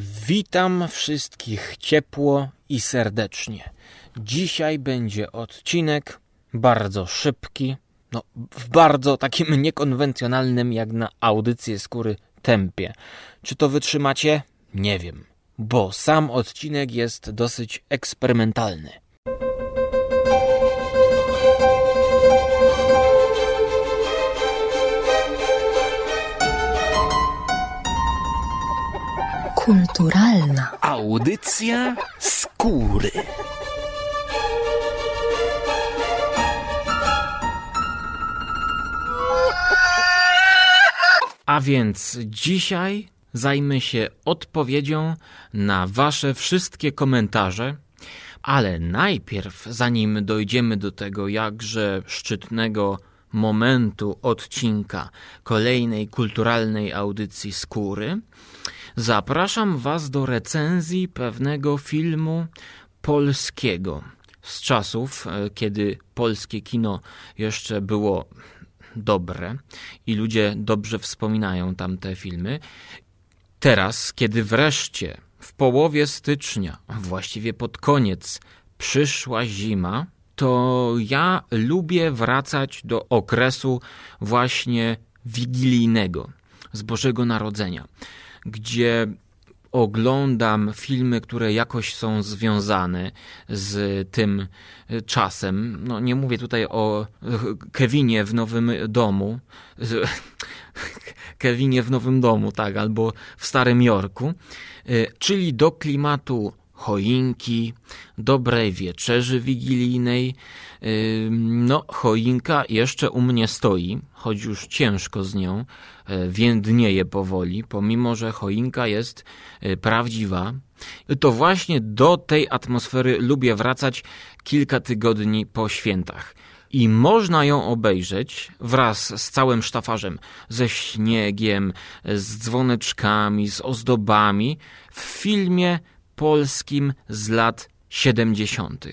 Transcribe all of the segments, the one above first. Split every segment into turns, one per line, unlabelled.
Witam wszystkich ciepło i serdecznie. Dzisiaj będzie odcinek bardzo szybki, no w bardzo takim niekonwencjonalnym jak na audycję skóry tempie. Czy to wytrzymacie? Nie wiem, bo sam odcinek jest dosyć eksperymentalny.
Kulturalna.
Audycja skóry. A więc dzisiaj zajmę się odpowiedzią na Wasze wszystkie komentarze, ale najpierw, zanim dojdziemy do tego jakże szczytnego momentu odcinka kolejnej kulturalnej audycji skóry, zapraszam Was do recenzji pewnego filmu polskiego z czasów, e, kiedy polskie kino jeszcze było dobre i ludzie dobrze wspominają tamte filmy. Teraz, kiedy wreszcie w połowie stycznia, właściwie pod koniec, przyszła zima, to ja lubię wracać do okresu właśnie wigilijnego z Bożego Narodzenia, gdzie oglądam filmy, które jakoś są związane z tym czasem. No, nie mówię tutaj o Kevinie w Nowym Domu. Kevinie w Nowym Domu, tak, albo w Starym Jorku, czyli do klimatu choinki, dobrej wieczerzy wigilijnej. No, choinka jeszcze u mnie stoi, choć już ciężko z nią, więdnieje powoli, pomimo że choinka jest prawdziwa. To właśnie do tej atmosfery lubię wracać kilka tygodni po świętach. I można ją obejrzeć wraz z całym sztafarzem, ze śniegiem, z dzwoneczkami, z ozdobami w filmie polskim z lat 70.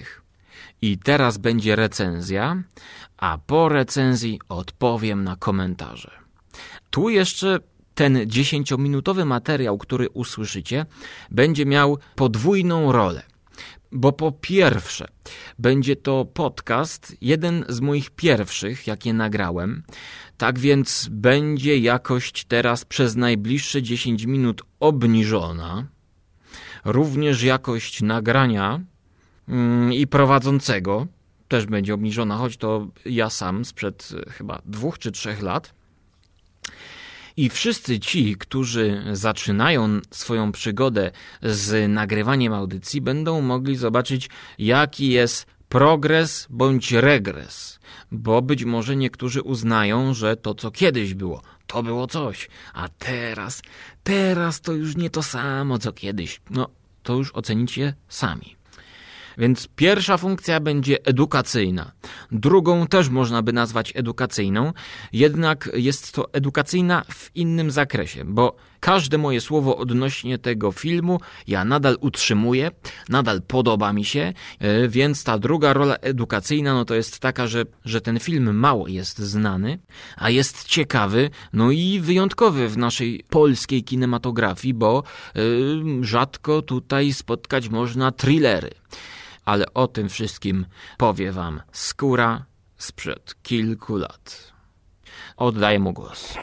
I teraz będzie recenzja, a po recenzji odpowiem na komentarze. Tu jeszcze ten dziesięciominutowy materiał, który usłyszycie, będzie miał podwójną rolę. Bo po pierwsze, będzie to podcast, jeden z moich pierwszych, jakie nagrałem. Tak więc będzie jakość teraz przez najbliższe 10 minut obniżona. Również jakość nagrania mm, i prowadzącego też będzie obniżona, choć to ja sam sprzed chyba dwóch czy trzech lat. I wszyscy ci, którzy zaczynają swoją przygodę z nagrywaniem audycji, będą mogli zobaczyć, jaki jest progres bądź regres, bo być może niektórzy uznają, że to, co kiedyś było, to było coś, a teraz, teraz to już nie to samo, co kiedyś. No, to już ocenicie sami. Więc pierwsza funkcja będzie edukacyjna. Drugą też można by nazwać edukacyjną, jednak jest to edukacyjna w innym zakresie, bo każde moje słowo odnośnie tego filmu ja nadal utrzymuję, nadal podoba mi się, e, więc ta druga rola edukacyjna no to jest taka, że, że ten film mało jest znany, a jest ciekawy, no i wyjątkowy w naszej polskiej kinematografii, bo yy, rzadko tutaj spotkać można thrillery ale o tym wszystkim powie wam skóra sprzed kilku lat. Oddaję mu głos.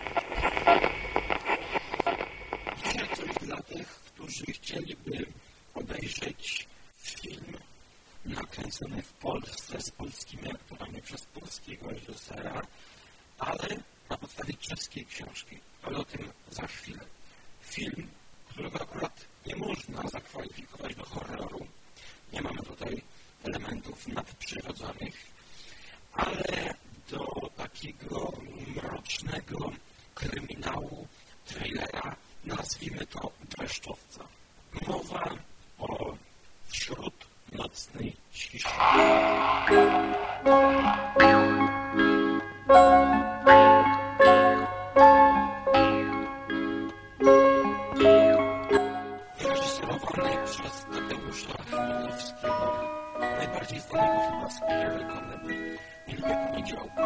Dzisiaj coś dla tych, którzy chcieliby obejrzeć film nakręcony w Polsce z polskimi aktorami przez polskiego reżysera, ale na podstawie czeskiej książki. Ale o tym za chwilę. Film, którego akurat nie można zakwalifikować do horroru, nie mamy tutaj elementów nadprzyrodzonych, ale do takiego mrocznego kryminału trailera nazwijmy to dreszczowca. Mowa najbardziej znanego chyba z komedii Wielkie Poniedziałku,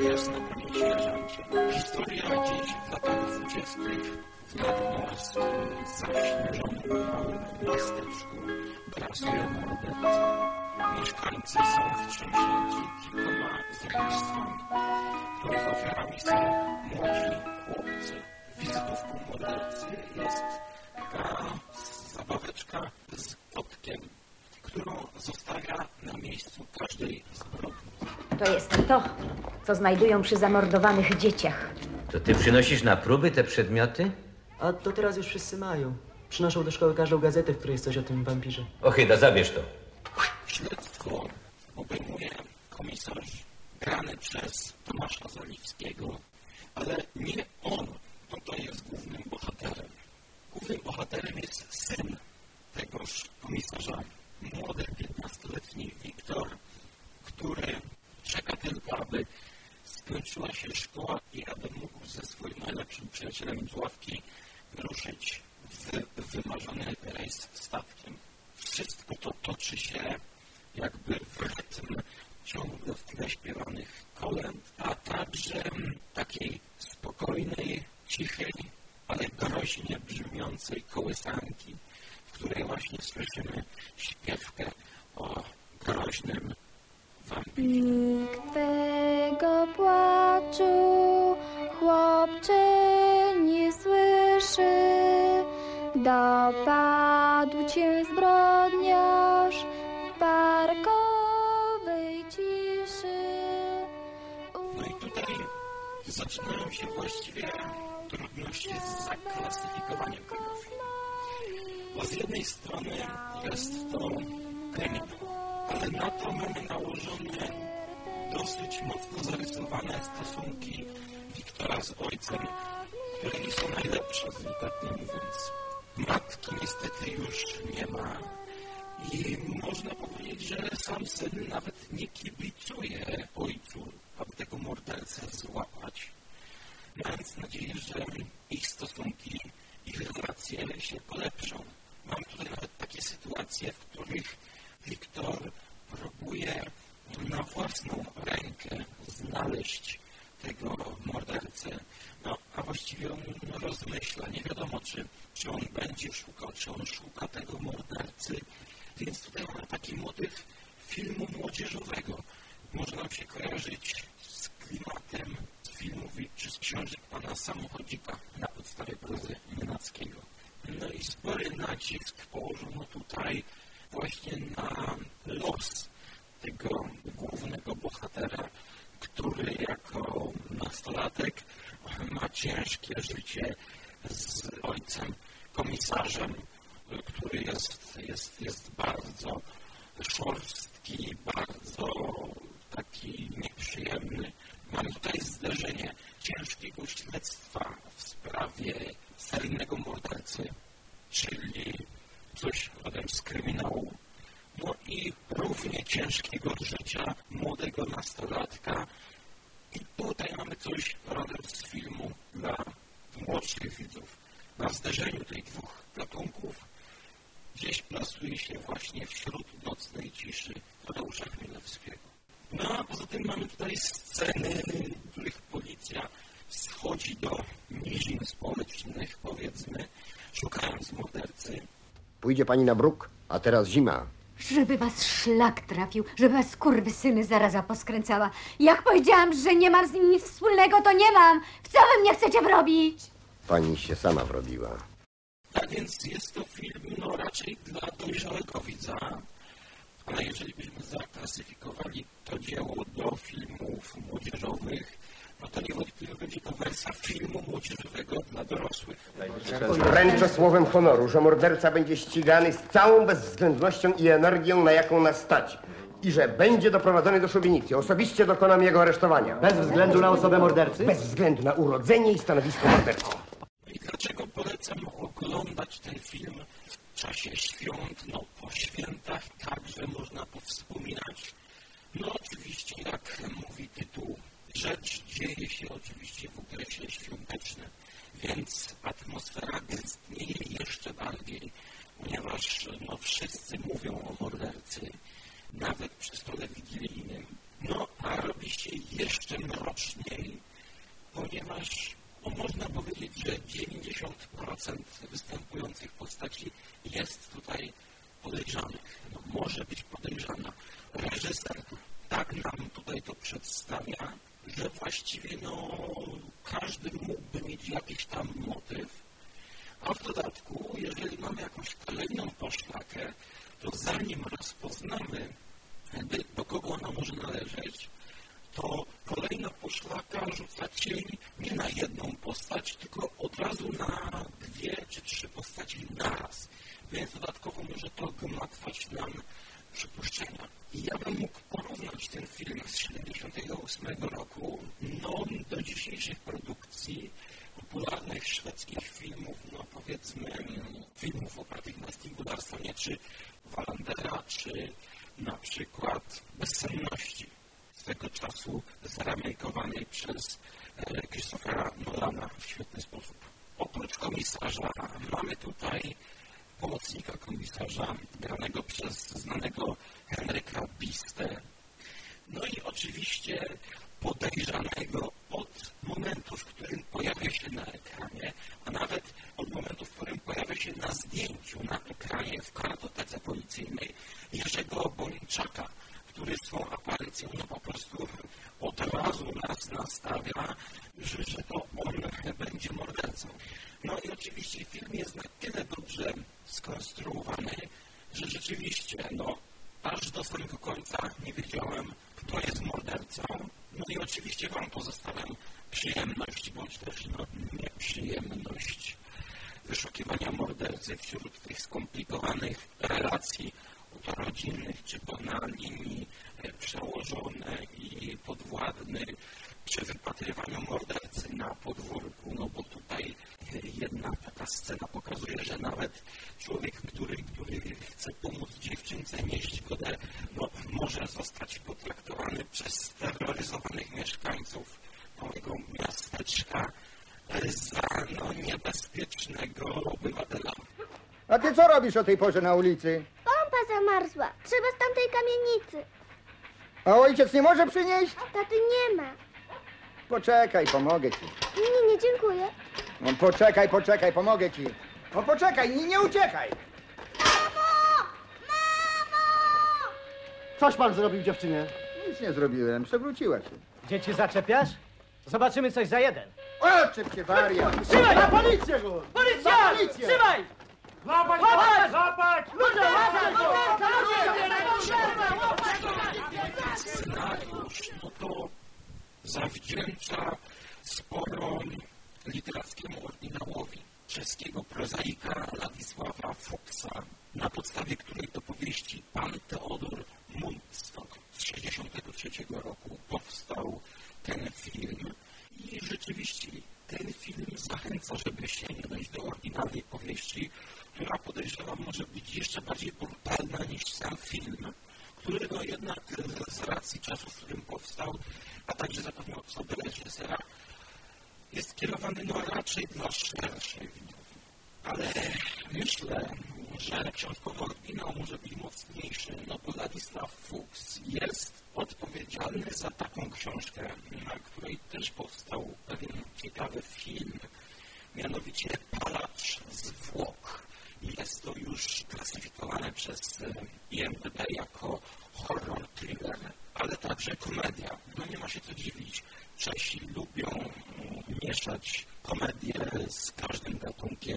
na pewno sierżancie. Historia dziś w latach dwudziestych w nadmorskim, zaśnieżonym małym miasteczku grasują mordercy. Mieszkańcy są wstrząśnięci kilkoma zabójstwami, których ofiarami są młodzi chłopcy. Wizytówką mordercy jest taka zabaweczka z kotkiem, którą zostawia na miejscu każdej zbrodni.
To jest to, co znajdują przy zamordowanych dzieciach.
To ty przynosisz na próby te przedmioty?
A to teraz już wszyscy mają. Przynoszą do szkoły każdą gazetę, w której jest coś o tym wampirze.
Ochyda, zabierz to.
Śledztwo obejmuje komisarz grany przez Tomasza Zaliwskiego, ale nie on tutaj jest głównym bohaterem. Głównym bohaterem jest syn tegoż komisarza, młody, 15-letni Wiktor, który czeka tylko, aby skończyła się szkoła i aby mógł ze swoim najlepszym przyjacielem z ławki wyruszyć w wymarzony rejs statkiem. Wszystko to toczy się jakby w rytm ciągle w tle śpiewanych kolęd, a także takiej spokojnej, cichej, ale groźnie brzmiącej kołysanki, w której właśnie słyszymy śpiewkę o groźnym.
Nikt tego płaczu, chłopcze, nie słyszy. Dopadł cię zbrodniarz w parkowej ciszy.
No i tutaj zaczynają się właściwie trudności z zaklasyfikowaniem filmu. Bo z jednej strony jest to kryminał, ale na to mamy nałożone dosyć mocno zarysowane stosunki Wiktora z ojcem, które nie są najlepsze, delikatnie mówiąc. Matki niestety już nie ma. I można powiedzieć, że sam syn nawet nie kibicuje ojcu, aby tego mordercę złapać. Mając nadzieję, że ich stosunki, ich relacje się polepszą. Mam tutaj nawet takie sytuacje, w których Wiktor próbuje na własną rękę znaleźć tego mordercę. No, a właściwie on rozmyśla. Nie wiadomo, czy, czy on będzie szukał, czy on szuka tego mordercy. Więc tutaj mamy taki motyw filmu młodzieżowego. Może nam się kojarzyć z klimatem z filmów czy z książek pana samochodzika na podstawie prozy Nienackiego. No i spory nacisk położono tutaj właśnie na los tego głównego bohatera, który jako nastolatek ma ciężkie życie z ojcem komisarzem, który jest, jest, jest bardzo szorstki, bardzo taki nieprzyjemny. Mamy tutaj zderzenie ciężkiego śledztwa w sprawie seryjnego mordercy, czyli coś rodem z kryminału. No i równie ciężkiego życia młodego nastolatka. I tutaj mamy coś rodem z filmu dla młodszych widzów. Na zderzeniu tych dwóch gatunków gdzieś plasuje się właśnie wśród nocnej ciszy Tadeusza Chmielewskiego. No a poza tym mamy tutaj sceny, w których policja schodzi do nizin społecznych, powiedzmy, szukając mordercy.
Pójdzie pani na bruk, a teraz zima.
Żeby was szlak trafił, żeby was syny zaraza poskręcała. Jak powiedziałam, że nie mam z nim nic wspólnego, to nie mam. W co wy mnie chcecie wrobić?
Pani się sama wrobiła.
Tak więc jest to film no, raczej dla dojrzałego widza, ale jeżeli byśmy zaklasyfikowali to dzieło do filmów młodzieżowych, no to niewątpliwie będzie to wersja filmu młodzieżowego dla dorosłych.
Wręczę słowem honoru, że morderca będzie ścigany z całą bezwzględnością i energią, na jaką nas stać. I że będzie doprowadzony do szubienicy. Osobiście dokonam jego aresztowania.
Bez względu na osobę mordercy?
Bez względu na urodzenie i stanowisko mordercy.
I dlaczego polecam oglądać ten film w czasie świąt? No po świętach także można powspominać. No oczywiście, jak mówi tytuł, rzecz dzieje się oczywiście w okresie świątecznym, więc atmosfera gęstnieje jeszcze bardziej, ponieważ no, wszyscy mówią o mordercy, nawet przy stole wigilijnym. No, a robi się jeszcze mroczniej, ponieważ no, można powiedzieć, że 90% występujących postaci jest tutaj podejrzanych. No, może być podejrzana. Reżyser tak nam tutaj to przedstawia, że właściwie no, każdy mógłby mieć jakiś tam motyw, a w dodatku, jeżeli mamy jakąś kolejną poszlakę, to zanim rozpoznamy, do kogo ona może należeć, to kolejna poszlaka rzuca cień nie na jedną postać, tylko od razu na dwie czy trzy postaci naraz. Więc dodatkowo może to gmatwać nam przypuszczenia. I ja bym mógł porównać ten film z 1978 roku no, do dzisiejszych produkcji popularnych szwedzkich filmów, no powiedzmy filmów opartych na Stingularstwie, czy Walandera, czy na przykład Bezsenności swego czasu zaramejkowanej przez e, Christophera Nolana w świetny sposób. Oprócz komisarza mamy tutaj pomocnika komisarza granego przez znanego Henryka Biste. No i oczywiście podejrzanego od momentu, w którym pojawia się na ekranie, a nawet od momentu, w którym pojawia się na zdjęciu na ekranie w kartotece policyjnej Jerzego Bończaka, który swą aparycją no po prostu od razu nas nastawia, że, że to on będzie mordercą. No i oczywiście film jest na tyle dobrze skonstruowany, że rzeczywiście, no, aż do samego końca nie wiedziałem, kto jest mordercą. No i oczywiście Wam pozostawiam przyjemność, bądź też no, nieprzyjemność wyszukiwania mordercy wśród tych skomplikowanych relacji rodzinnych, czy to na linii przełożone i podwładny, czy wypatrywaniu mordercy na podwórku, no bo tutaj jedna taka scena pokazuje, że nawet człowiek, który, który chce pomóc dziewczynce nieść wodę, no, może zostać potraktowany przez steroryzowanych mieszkańców małego miasteczka za no, niebezpiecznego obywatela.
A ty co robisz o tej porze na ulicy?
Pompa zamarzła. Trzeba z tamtej kamienicy.
A ojciec nie może przynieść?
Taty nie ma.
Poczekaj, pomogę ci.
Nie, nie, dziękuję.
No, poczekaj, poczekaj, pomogę ci. No poczekaj, nie, nie uciekaj.
Coś pan zrobił dziewczynie?
Nic nie zrobiłem, przewróciła się.
Dzieci zaczepiasz? Zobaczymy coś za jeden.
Oczep się, wariat.
Trzymaj! Na policję go! Policja!
Na policję!
Trzymaj! Złapać! Złapać! Złapać! Ludzie, łapać go!
Scenariusz, no to zawdzięcza sporo literackiemu oryginałowi czeskiego prozaika Ladisława Fuksa, na podstawie której to powieści pan Teodor Mundstock z 1963 roku powstał ten film. I rzeczywiście ten film zachęca, żeby sięgnąć do oryginalnej powieści, która podejrzewam może być jeszcze bardziej brutalna niż sam film, który no jednak z racji czasu, w którym powstał, a także zapewne osoby reżysera, jest kierowany no raczej dla szerszej widowni. Ale myślę, że książkowy oryginał może być mocniejszy, no bo Ladisław Fuchs jest odpowiedzialny za taką książkę, na której też powstał pewien ciekawy film, mianowicie Palacz zwłok. Jest to już klasyfikowane przez IMDb jako horror thriller, ale także komedia. No nie ma się co dziwić. Czesi lubią mieszać komedię z każdym gatunkiem,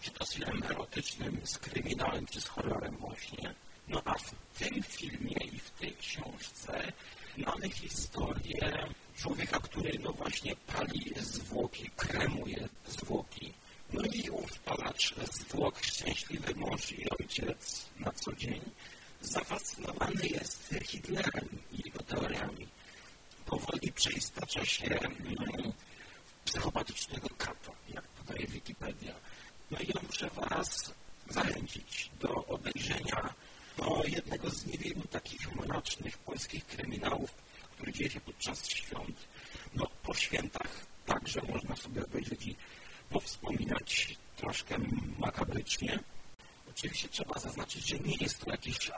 czy to z filmem erotycznym, z kryminałem, czy z horrorem właśnie. No a w tym filmie i w tej książce mamy historię człowieka, który no właśnie pali zwłoki, kremuje zwłoki. No i ów palacz zwłok, szczęśliwy mąż i ojciec na co dzień, zafascynowany jest Hitlerem i jego teoriami. Powoli przeistacza się psychopatycznego kata, jak podaje Wikipedia. No i ja muszę Was zachęcić do obejrzenia no, jednego z niewielu takich mrocznych polskich kryminałów, który dzieje się podczas świąt. No, po świętach także można sobie obejrzeć i powspominać troszkę makabrycznie. Oczywiście trzeba zaznaczyć, że nie jest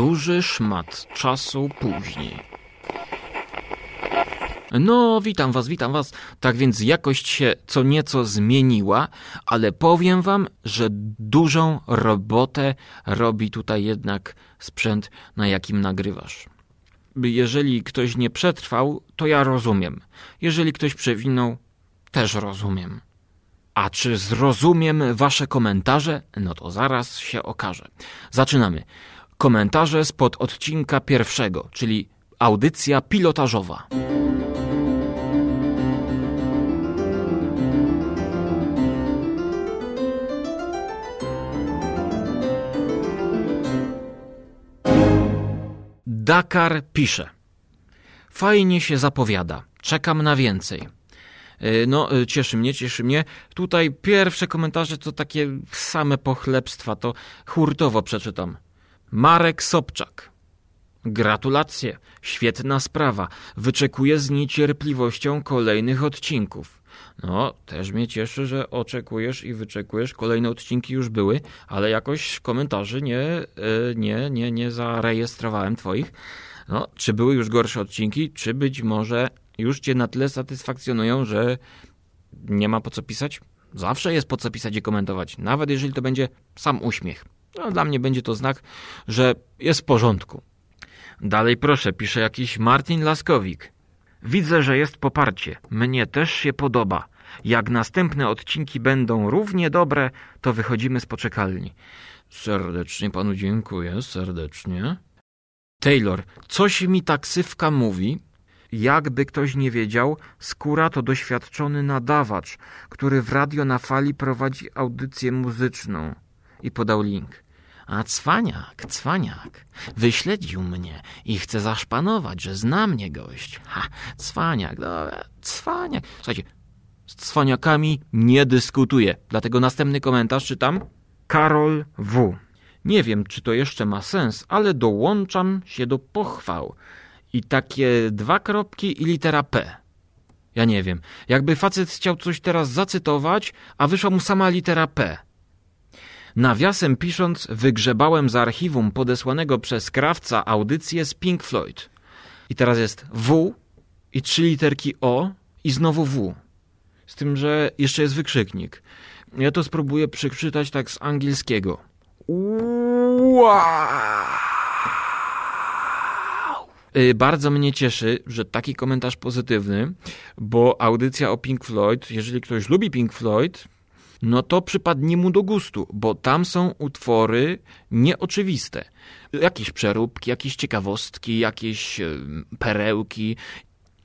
Duży szmat czasu później. No, witam was, witam was. Tak więc jakość się co nieco zmieniła, ale powiem wam, że dużą robotę robi tutaj jednak sprzęt, na jakim nagrywasz. Jeżeli ktoś nie przetrwał, to ja rozumiem. Jeżeli ktoś przewinął, też rozumiem. A czy zrozumiem wasze komentarze? No to zaraz się okaże. Zaczynamy. Komentarze spod odcinka pierwszego, czyli audycja pilotażowa. Dakar pisze. Fajnie się zapowiada. Czekam na więcej. E, No, e, cieszy mnie, cieszy mnie. Tutaj pierwsze komentarze to takie same pochlebstwa, to hurtowo przeczytam. Marek Sobczak. Gratulacje, świetna sprawa. Wyczekuję z niecierpliwością kolejnych odcinków. No, też mnie cieszy, że oczekujesz i wyczekujesz. Kolejne odcinki już były, ale jakoś komentarzy nie, e, nie, nie, nie zarejestrowałem twoich. No, czy były już gorsze odcinki, czy być może już cię na tyle satysfakcjonują, że nie ma po co pisać? Zawsze jest po co pisać i komentować, nawet jeżeli to będzie sam uśmiech. No, dla mnie będzie to znak, że jest w porządku. Dalej proszę, pisze jakiś Martin Laskowik. Widzę, że jest poparcie. Mnie też się podoba. Jak następne odcinki będą równie dobre, to wychodzimy z poczekalni. Serdecznie panu dziękuję, serdecznie. Taylor, coś mi taksywka mówi. Jakby ktoś nie wiedział, Skóra to doświadczony nadawacz, który w radio na fali prowadzi audycję muzyczną. I podał link. A cwaniak, cwaniak, wyśledził mnie i chce zaszpanować, że zna mnie gość. Ha, cwaniak, dobra, cwaniak. Słuchajcie, z cwaniakami nie dyskutuję, dlatego następny komentarz czytam. Karol W. Nie wiem, czy to jeszcze ma sens, ale dołączam się do pochwał. I takie dwa kropki i litera P. Ja nie wiem. Jakby facet chciał coś teraz zacytować, a wyszła mu sama litera P. Nawiasem pisząc, wygrzebałem z archiwum podesłanego przez krawca audycję z Pink Floyd. I teraz jest W i trzy literki O i znowu W. Z tym, że jeszcze jest wykrzyknik. Ja to spróbuję przeczytać tak z angielskiego. Wow! Y, Bardzo mnie cieszy, że taki komentarz pozytywny, bo audycja o Pink Floyd, jeżeli ktoś lubi Pink Floyd, no to przypadnie mu do gustu, bo tam są utwory nieoczywiste. Jakieś przeróbki, jakieś ciekawostki, jakieś e, perełki.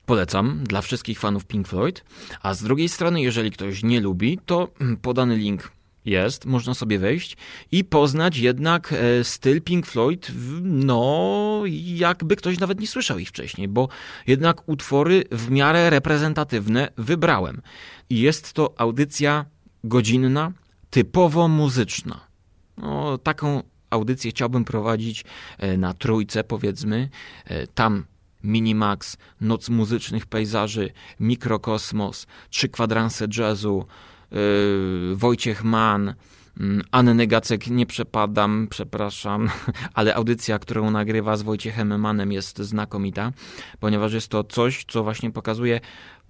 Polecam dla wszystkich fanów Pink Floyd. A z drugiej strony, jeżeli ktoś nie lubi, to mm, podany link jest, można sobie wejść i poznać jednak e, styl Pink Floyd, no jakby ktoś nawet nie słyszał ich wcześniej, bo jednak utwory w miarę reprezentatywne wybrałem. I jest to audycja godzinna, typowo muzyczna. No, taką audycję chciałbym prowadzić e, na trójce, powiedzmy. E, Tam Minimax, Noc Muzycznych Pejzaży, Mikrokosmos, Trzy Kwadranse Jazzu, e, Wojciech Mann, mm, Anny Gacek nie przepadam, przepraszam, ale audycja, którą nagrywa z Wojciechem Manem jest znakomita, ponieważ jest to coś, co właśnie pokazuje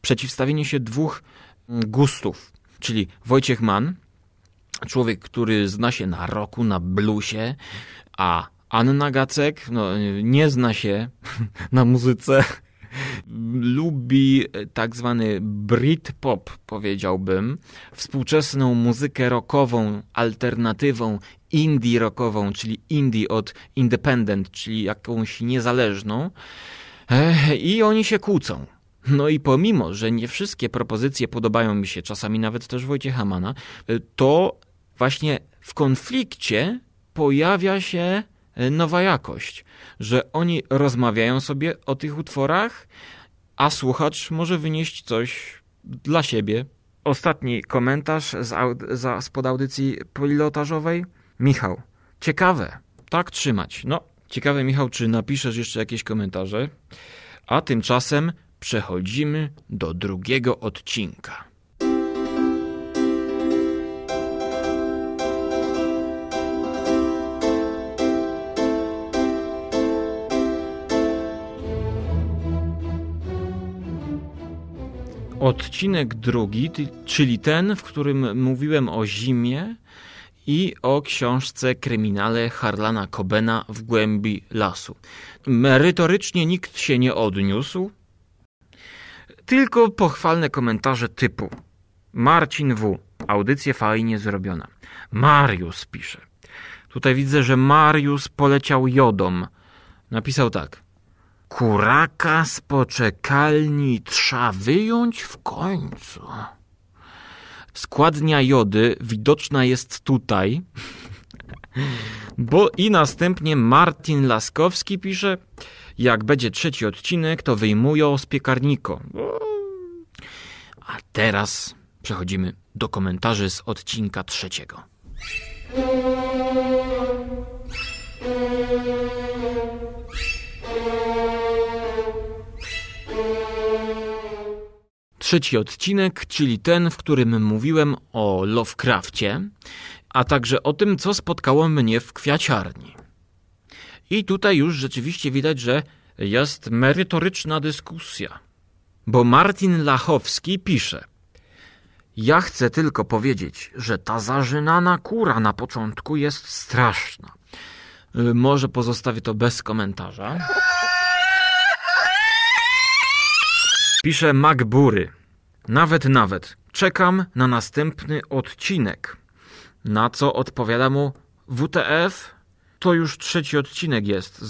przeciwstawienie się dwóch mm, gustów, czyli Wojciech Mann, człowiek, który zna się na roku, na bluesie, a Anna Gacek no, nie zna się na muzyce, lubi tak zwany Britpop, powiedziałbym, współczesną muzykę rockową, alternatywą, indie rockową, czyli indie od independent, czyli jakąś niezależną. I oni się kłócą. No i pomimo, że nie wszystkie propozycje podobają mi się, czasami nawet też Wojciecha Mana, e, to właśnie w konflikcie pojawia się e, nowa jakość, że oni rozmawiają sobie o tych utworach, a słuchacz może wynieść coś dla siebie. Ostatni komentarz z, aud- spod audycji pilotażowej. Michał, ciekawe, tak trzymać. No, ciekawe Michał, czy napiszesz jeszcze jakieś komentarze? A tymczasem przechodzimy do drugiego odcinka. Odcinek drugi, czyli ten, w którym mówiłem o zimie i o książce kryminale Harlana Cobena w głębi lasu. Merytorycznie nikt się nie odniósł, tylko pochwalne komentarze typu Marcin W. Audycja fajnie zrobiona. Mariusz pisze. Tutaj widzę, że Mariusz poleciał jodą. Napisał tak. Kuraka z poczekalni trza wyjąć w końcu. Składnia jody widoczna jest tutaj. Bo i następnie Martin Laskowski pisze, jak będzie trzeci odcinek, to wyjmują z piekarniko. A teraz przechodzimy do komentarzy z odcinka trzeciego. Trzeci odcinek, czyli ten, w którym mówiłem o Lovecraftie, a także o tym, co spotkało mnie w kwiaciarni. I tutaj już rzeczywiście widać, że jest merytoryczna dyskusja. Bo Martin Lachowski pisze: Ja chcę tylko powiedzieć, że ta zażynana kura na początku jest straszna. Y, Może pozostawię to bez komentarza. Pisze Magbury. Nawet, nawet. Czekam na następny odcinek. Na co odpowiada mu WTF? To już trzeci odcinek jest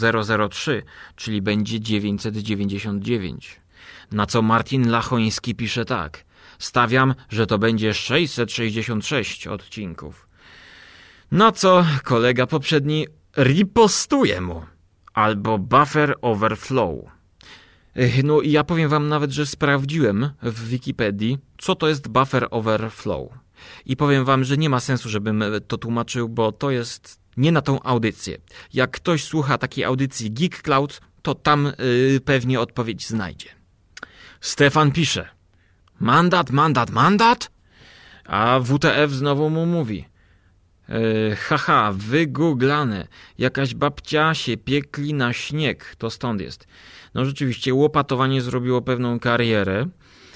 003, czyli będzie 999. Na co Martin Lachoński pisze tak. Stawiam, że to będzie 666 odcinków. Na co kolega poprzedni ripostuje mu. Albo buffer overflow. No i ja powiem wam nawet, że sprawdziłem w Wikipedii, co to jest buffer overflow. I powiem wam, że nie ma sensu, żebym to tłumaczył, bo to jest nie na tą audycję. Jak ktoś słucha takiej audycji Geek Cloud, to tam yy, pewnie odpowiedź znajdzie. Stefan pisze. Mandat, mandat, mandat? A WTF znowu mu mówi. E, haha, wygooglane. Jakaś babcia się piekli na śnieg. To stąd jest. No rzeczywiście, łopatowanie zrobiło pewną karierę.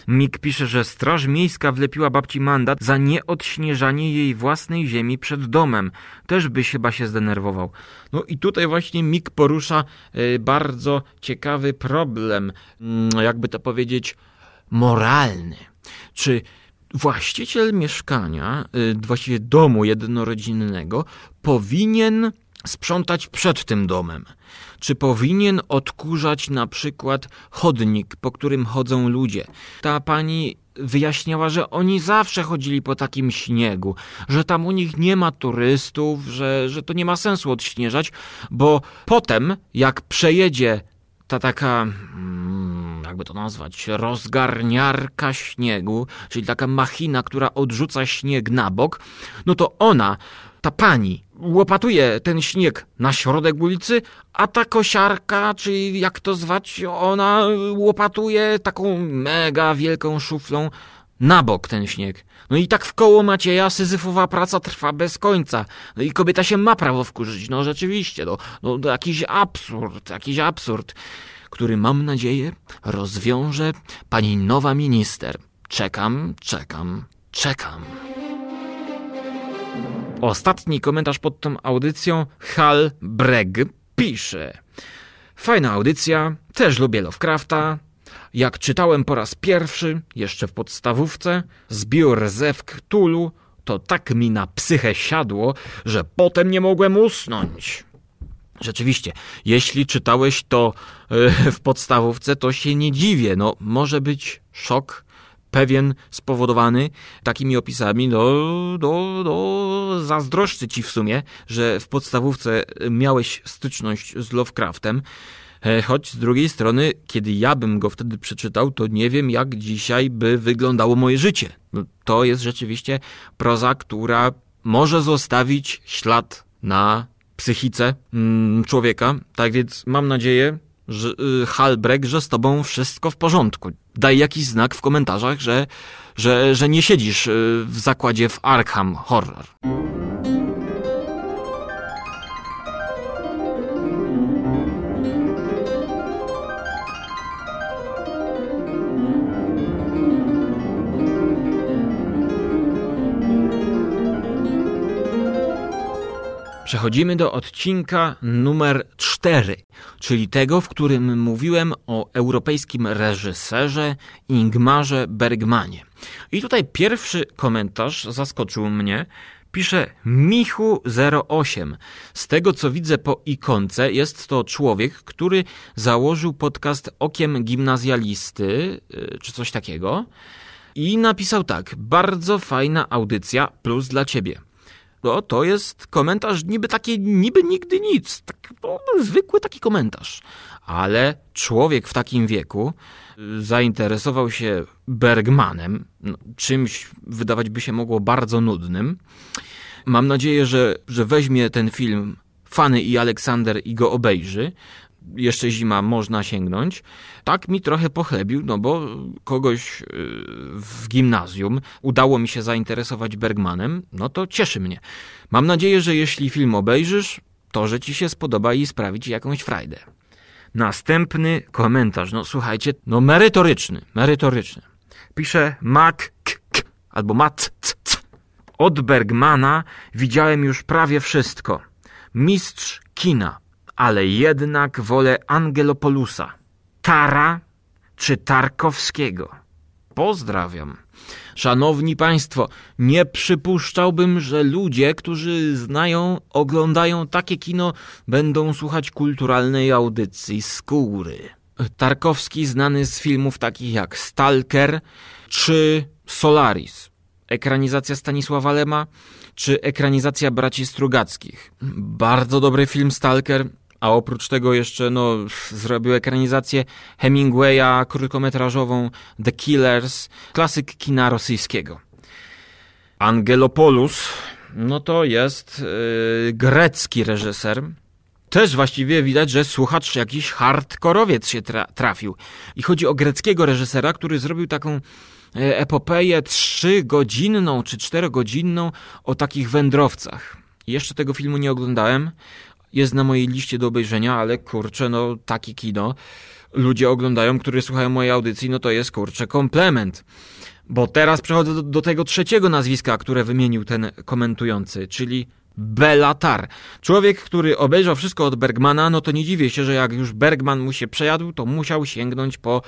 Mik pisze, że Straż Miejska wlepiła babci mandat za nieodśnieżanie jej własnej ziemi przed domem. Też byś chyba się zdenerwował. No i tutaj właśnie Mik porusza e, bardzo ciekawy problem, mm, jakby to powiedzieć, moralny. Czy właściciel mieszkania, y, właściwie domu jednorodzinnego, powinien sprzątać przed tym domem? Czy powinien odkurzać na przykład chodnik, po którym chodzą ludzie? Ta pani wyjaśniała, że oni zawsze chodzili po takim śniegu, że tam u nich nie ma turystów, że, że to nie ma sensu odśnieżać, bo potem, jak przejedzie ta taka, mm, jakby to nazwać, rozgarniarka śniegu, czyli taka machina, która odrzuca śnieg na bok, no to ona, ta pani, łopatuje ten śnieg na środek ulicy, a ta kosiarka, czy jak to zwać, ona łopatuje taką mega wielką szuflą na bok ten śnieg. No i tak w koło Macieja syzyfowa praca trwa bez końca. No i kobieta się ma prawo wkurzyć. No rzeczywiście, no, no to jakiś absurd, jakiś absurd, który mam nadzieję rozwiąże pani nowa minister. Czekam, czekam, czekam. Ostatni komentarz pod tą audycją Hal Breg pisze. Fajna audycja, też lubię Lovecrafta. Jak czytałem po raz pierwszy, jeszcze w podstawówce, zbiór Zew Cthulhu, to tak mi na psychę siadło, że potem nie mogłem usnąć. Rzeczywiście, jeśli czytałeś to e, w podstawówce, to się nie dziwię. No, może być szok pewien spowodowany takimi opisami, no, no, no, zazdroszczę ci w sumie, że w podstawówce miałeś styczność z Lovecraftem. E, Choć z drugiej strony, kiedy ja bym go wtedy przeczytał, to nie wiem, jak dzisiaj by wyglądało moje życie. No, To jest rzeczywiście proza, która może zostawić ślad na psychice mm, człowieka. Tak więc mam nadzieję, że y, Halbrek, że z tobą wszystko w porządku. Daj jakiś znak w komentarzach, że, że, że nie siedzisz y, w zakładzie w Arkham Horror. Przechodzimy do odcinka numer 4, czyli tego, w którym mówiłem o europejskim reżyserze Ingmarze Bergmanie. I tutaj pierwszy komentarz zaskoczył mnie. Pisze Michu08. Z tego co widzę po ikonce, jest to człowiek, który założył podcast Okiem Gimnazjalisty, y, czy coś takiego. I napisał tak: Bardzo fajna audycja, plus dla ciebie. No, to jest komentarz niby taki, niby nigdy nic. Tak, no, zwykły taki komentarz. Ale człowiek w takim wieku y, zainteresował się Bergmanem, no, czymś wydawać by się mogło bardzo nudnym. Mam nadzieję, że, że weźmie ten film Fany i Aleksander i go obejrzy. Jeszcze zima można sięgnąć. Tak mi trochę pochlebił, no bo kogoś y, w gimnazjum udało mi się zainteresować Bergmanem, no to cieszy mnie. Mam nadzieję, że jeśli film obejrzysz, to że ci się spodoba i sprawi ci jakąś frajdę. Następny komentarz, no słuchajcie, no merytoryczny, merytoryczny. Pisze Mac K, K, albo Mat C, C. Od Bergmana widziałem już prawie wszystko. Mistrz kina, ale jednak wolę Angelopolusa. Tara czy Tarkowskiego. Pozdrawiam. Szanowni Państwo, nie przypuszczałbym, że ludzie, którzy znają, oglądają takie kino, będą słuchać kulturalnej audycji skóry. Tarkowski znany z filmów takich jak Stalker czy Solaris. Ekranizacja Stanisława Lema czy ekranizacja Braci Strugackich. Bardzo dobry film Stalker, a oprócz tego jeszcze no, zrobił ekranizację Hemingwaya krótkometrażową The Killers, klasyk kina rosyjskiego. Angelopoulos, no to jest yy, grecki reżyser. Też właściwie widać, że słuchacz jakiś hardkorowiec się tra trafił. I chodzi o greckiego reżysera, który zrobił taką e, epopeję trzygodzinną czy czterogodzinną o takich wędrowcach. Jeszcze tego filmu nie oglądałem. Jest na mojej liście do obejrzenia, ale kurczę, no takie kino ludzie oglądają, którzy słuchają mojej audycji, no to jest kurczę komplement. Bo teraz przechodzę do, do tego trzeciego nazwiska, które wymienił ten komentujący, czyli Belatar. Człowiek, który obejrzał wszystko od Bergmana, no to nie dziwię się, że jak już Bergman mu się przejadł, to musiał sięgnąć po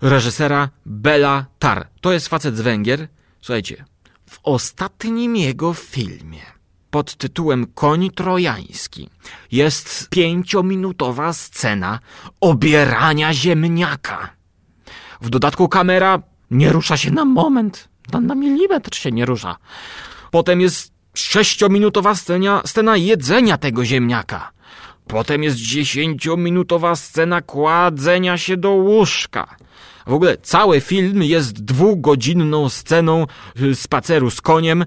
reżysera Belatar. To jest facet z Węgier. Słuchajcie, w ostatnim jego filmie pod tytułem Koń Trojański jest pięciominutowa scena obierania ziemniaka. W dodatku kamera nie rusza się na moment, na, na milimetr się nie rusza. Potem jest sześciominutowa scena, scena jedzenia tego ziemniaka. Potem jest dziesięciominutowa scena kładzenia się do łóżka. W ogóle cały film jest dwugodzinną sceną y, spaceru z koniem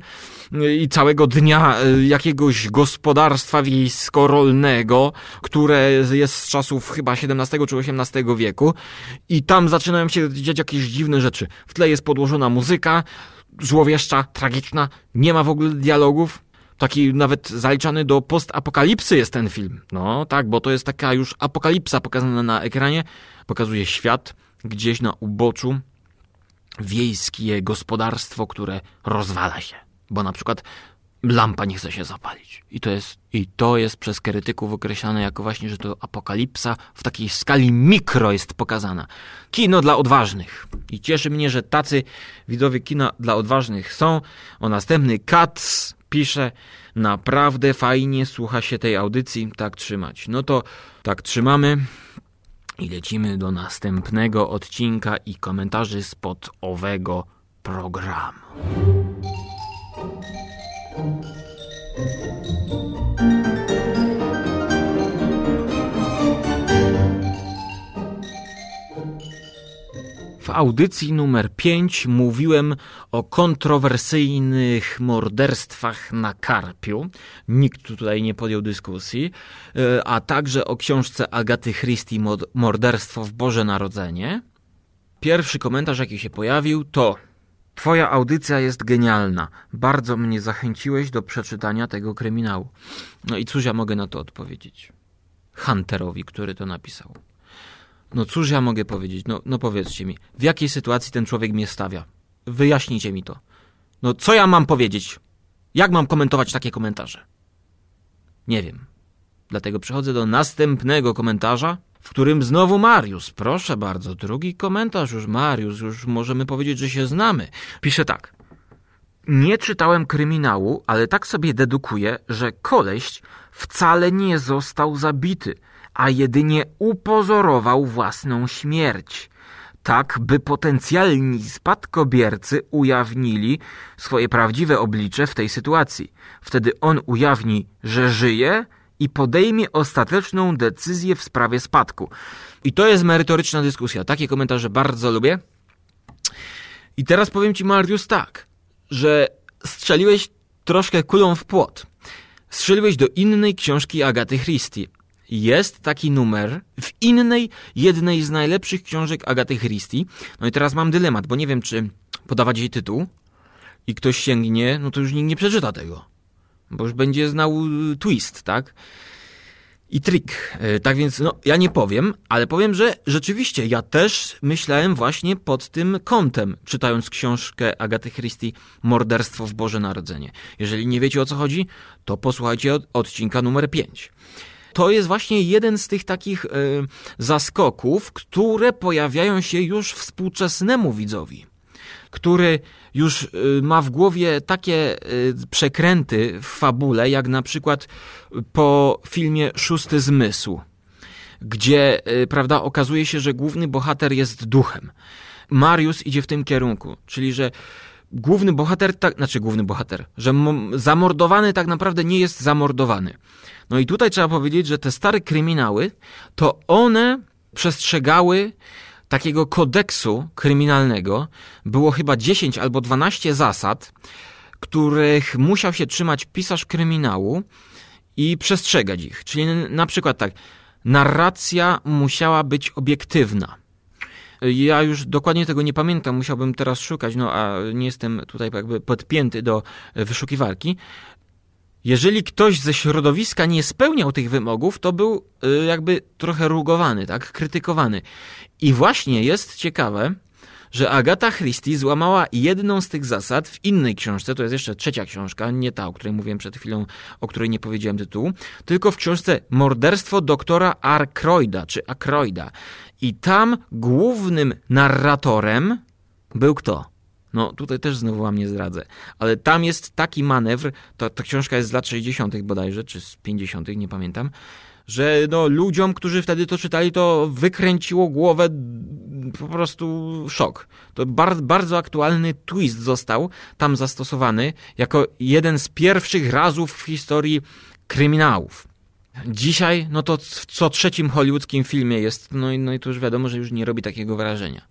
i całego dnia y, jakiegoś gospodarstwa wiejsko-rolnego, które jest z czasów chyba XVII czy XVIII wieku i tam zaczynają się dziać jakieś dziwne rzeczy. W tle jest podłożona muzyka, złowieszcza, tragiczna, nie ma w ogóle dialogów, taki nawet zaliczany do postapokalipsy jest ten film. No tak, bo to jest taka już apokalipsa pokazana na ekranie. Pokazuje świat gdzieś na uboczu, wiejskie gospodarstwo, które rozwala się. Bo na przykład lampa nie chce się zapalić. I to jest, i to jest przez krytyków określane jako właśnie, że to apokalipsa w takiej skali mikro jest pokazana. Kino dla odważnych. I cieszy mnie, że tacy widzowie kina dla odważnych są. O następny Katz pisze, naprawdę fajnie słucha się tej audycji, tak trzymać. No to tak trzymamy. I lecimy do następnego odcinka i komentarzy spod owego programu. W audycji numer 5 mówiłem o kontrowersyjnych morderstwach na Karpiu. Nikt tutaj nie podjął dyskusji. E, a także o książce Agaty Christie Morderstwo w Boże Narodzenie. Pierwszy komentarz, jaki się pojawił, to Twoja audycja jest genialna. Bardzo mnie zachęciłeś do przeczytania tego kryminału. No i cóż ja mogę na to odpowiedzieć? Hunterowi, który to napisał. No cóż ja mogę powiedzieć? No, no powiedzcie mi, w jakiej sytuacji ten człowiek mnie stawia? Wyjaśnijcie mi to. No co ja mam powiedzieć? Jak mam komentować takie komentarze? Nie wiem. Dlatego przechodzę do następnego komentarza, w którym znowu Mariusz. Proszę bardzo, drugi komentarz już Mariusz, już możemy powiedzieć, że się znamy. Pisze tak. Nie czytałem kryminału, ale tak sobie dedukuję, że koleś wcale nie został zabity, a jedynie upozorował własną śmierć. Tak, by potencjalni spadkobiercy ujawnili swoje prawdziwe oblicze w tej sytuacji. Wtedy on ujawni, że żyje, i podejmie ostateczną decyzję w sprawie spadku. I to jest merytoryczna dyskusja. Takie komentarze bardzo lubię. I teraz powiem Ci, Mariusz, tak, że strzeliłeś troszkę kulą w płot. Strzeliłeś do innej książki Agaty Christie. Jest taki numer w innej, jednej z najlepszych książek Agaty Christie. No i teraz mam dylemat, bo nie wiem, czy podawać jej tytuł i ktoś sięgnie, no to już nikt nie przeczyta tego bo już będzie znał y, twist, tak? I trik. Y, tak więc, no, ja nie powiem, ale powiem, że rzeczywiście ja też myślałem właśnie pod tym kątem, czytając książkę Agaty Christie Morderstwo w Boże Narodzenie. Jeżeli nie wiecie o co chodzi, to posłuchajcie od odcinka numer 5 to jest właśnie jeden z tych takich y, zaskoków, które pojawiają się już współczesnemu widzowi, który już y, ma w głowie takie y, przekręty w fabule, jak na przykład po filmie Szósty Zmysł, gdzie, y, prawda, okazuje się, że główny bohater jest duchem. Mariusz idzie w tym kierunku, czyli że główny bohater, tak, znaczy główny bohater, że zamordowany tak naprawdę nie jest zamordowany. No i tutaj trzeba powiedzieć, że te stare kryminały, to one przestrzegały takiego kodeksu kryminalnego było chyba 10 albo 12 zasad, których musiał się trzymać pisarz kryminału i przestrzegać ich. Czyli na przykład tak, narracja musiała być obiektywna. Ja już dokładnie tego nie pamiętam, musiałbym teraz szukać, no a nie jestem tutaj jakby podpięty do wyszukiwarki. Jeżeli ktoś ze środowiska nie spełniał tych wymogów, to był y, jakby trochę rugowany, tak, krytykowany. I właśnie jest ciekawe, że Agata Christie złamała jedną z tych zasad w innej książce, to jest jeszcze trzecia książka, nie ta, o której mówiłem przed chwilą, o której nie powiedziałem tytułu, tylko w książce Morderstwo doktora Arkroida, czy Akroida. I tam głównym narratorem był kto? No tutaj też znowu wam nie zdradzę, ale tam jest taki manewr, to, ta książka jest z lat 60. bodajże, czy z 50., nie pamiętam, że no, ludziom, którzy wtedy to czytali, to wykręciło głowę po prostu szok. To bar bardzo aktualny twist został tam zastosowany jako jeden z pierwszych razów w historii kryminałów. Dzisiaj, no to w co trzecim hollywoodzkim filmie jest, no i, no i to już wiadomo, że już nie robi takiego wrażenia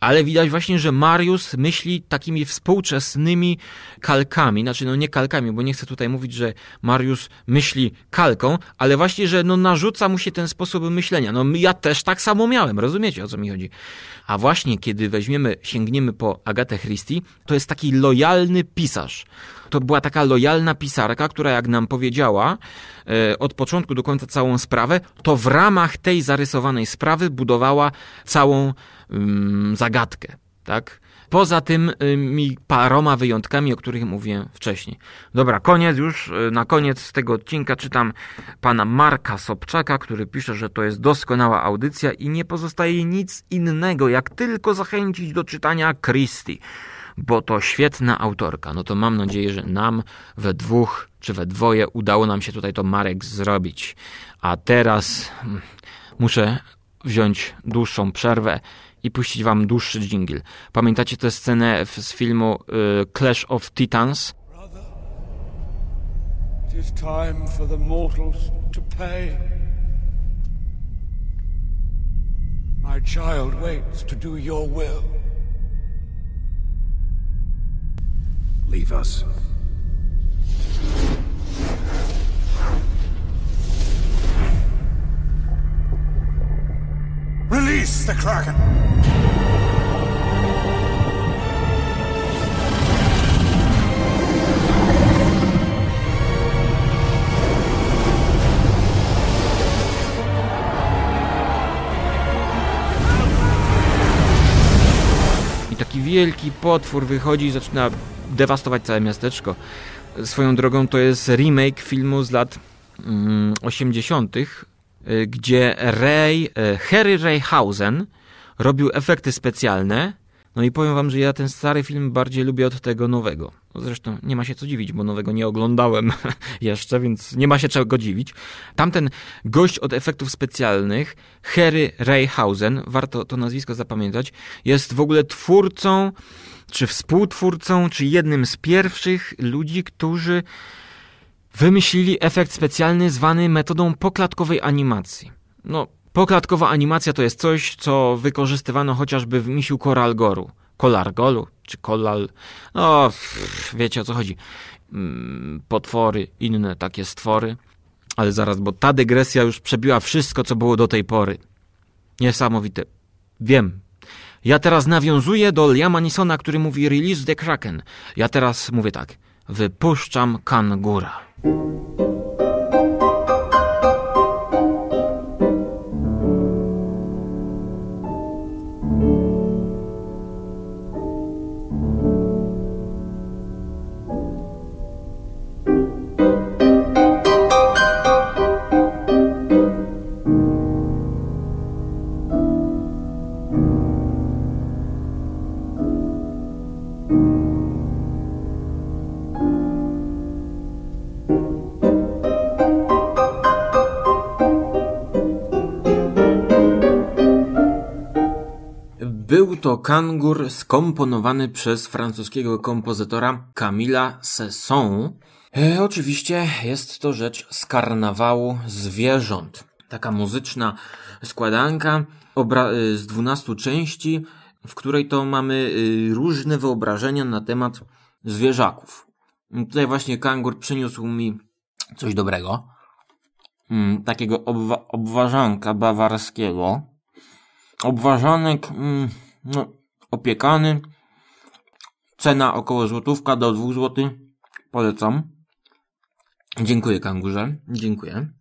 ale widać właśnie, że Marius myśli takimi współczesnymi kalkami, znaczy no nie kalkami, bo nie chcę tutaj mówić, że Marius myśli kalką, ale właśnie, że no narzuca mu się ten sposób myślenia. No ja też tak samo miałem, rozumiecie o co mi chodzi. A właśnie kiedy weźmiemy, sięgniemy po Agatę Christie, to jest taki lojalny pisarz. To była taka lojalna pisarka, która jak nam powiedziała e, od początku do końca całą sprawę, to w ramach tej zarysowanej sprawy budowała całą zagadkę, tak? Poza tym mi paroma wyjątkami, o których mówiłem wcześniej. Dobra, koniec już. Y, na koniec tego odcinka czytam pana Marka Sobczaka, który pisze, że to jest doskonała audycja i nie pozostaje nic innego, jak tylko zachęcić do czytania Christie bo to świetna autorka. No to mam nadzieję, że nam we dwóch czy we dwoje udało nam się tutaj to Marek zrobić. A teraz mm, muszę wziąć dłuższą przerwę i puścić wam dłuższy dżingiel. Pamiętacie tę scenę z filmu y, Clash of Titans?
It is time for the mortals to pay. My child waits to do your will.
Leave us.
Release the Kraken!
I taki wielki potwór wychodzi i zaczyna dewastować całe miasteczko. Swoją drogą to jest remake filmu z lat 80., mm, gdzie Ray, y, Harry Rayhausen robił efekty specjalne. No i powiem wam, że ja ten stary film bardziej lubię od tego nowego. No zresztą nie ma się co dziwić, bo nowego nie oglądałem jeszcze, więc nie ma się czego dziwić. Tamten gość od efektów specjalnych, Harry Rayhausen, warto to nazwisko zapamiętać, jest w ogóle twórcą czy współtwórcą, czy jednym z pierwszych ludzi, którzy wymyślili efekt specjalny zwany metodą poklatkowej animacji. No, poklatkowa animacja to jest coś, co wykorzystywano chociażby w misiu Koralgoru. Kolargolu, czy Kolal... No, wiecie o co chodzi. Mm, potwory, inne takie stwory. Ale zaraz, bo ta dygresja już przebiła wszystko, co było do tej pory. Niesamowite. Wiem, ja teraz nawiązuję do Liama Nisona, który mówi Release the Kraken. Ja teraz mówię tak. Wypuszczam kangura. Kangur skomponowany przez francuskiego kompozytora Camilla Sesson. E, oczywiście jest to rzecz z karnawału zwierząt. Taka muzyczna składanka e, z 12 części, w której to mamy e, różne wyobrażenia na temat zwierzaków. Tutaj właśnie kangur przyniósł mi coś dobrego. Mm, takiego obwa- obważanka bawarskiego. Obważanek mm, no, opiekany. Cena około złotówka do dwóch złotych. Polecam. Dziękuję kangurze. Dziękuję.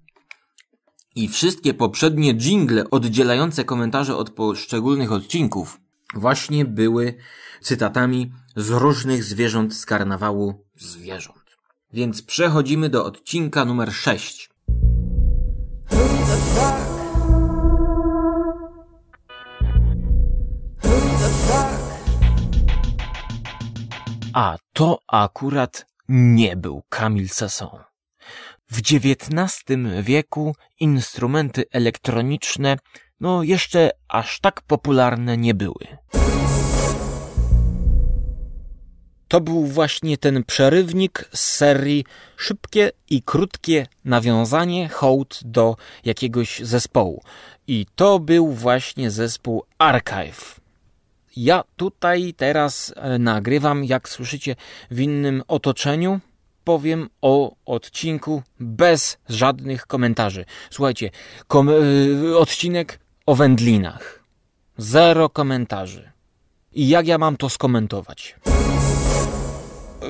I wszystkie poprzednie jingle oddzielające komentarze od poszczególnych odcinków właśnie były cytatami z różnych zwierząt z karnawału zwierząt. Więc przechodzimy do odcinka numer 6. A to akurat nie był Camille Sasson. W XIX wieku instrumenty elektroniczne no jeszcze aż tak popularne nie były. To był właśnie ten przerywnik z serii szybkie i krótkie nawiązanie, hołd do jakiegoś zespołu. I to był właśnie zespół Archive. Ja tutaj teraz e, nagrywam, jak słyszycie, w innym otoczeniu. Powiem o odcinku bez żadnych komentarzy. Słuchajcie, kom e, odcinek o wędlinach. Zero komentarzy. I jak ja mam to skomentować?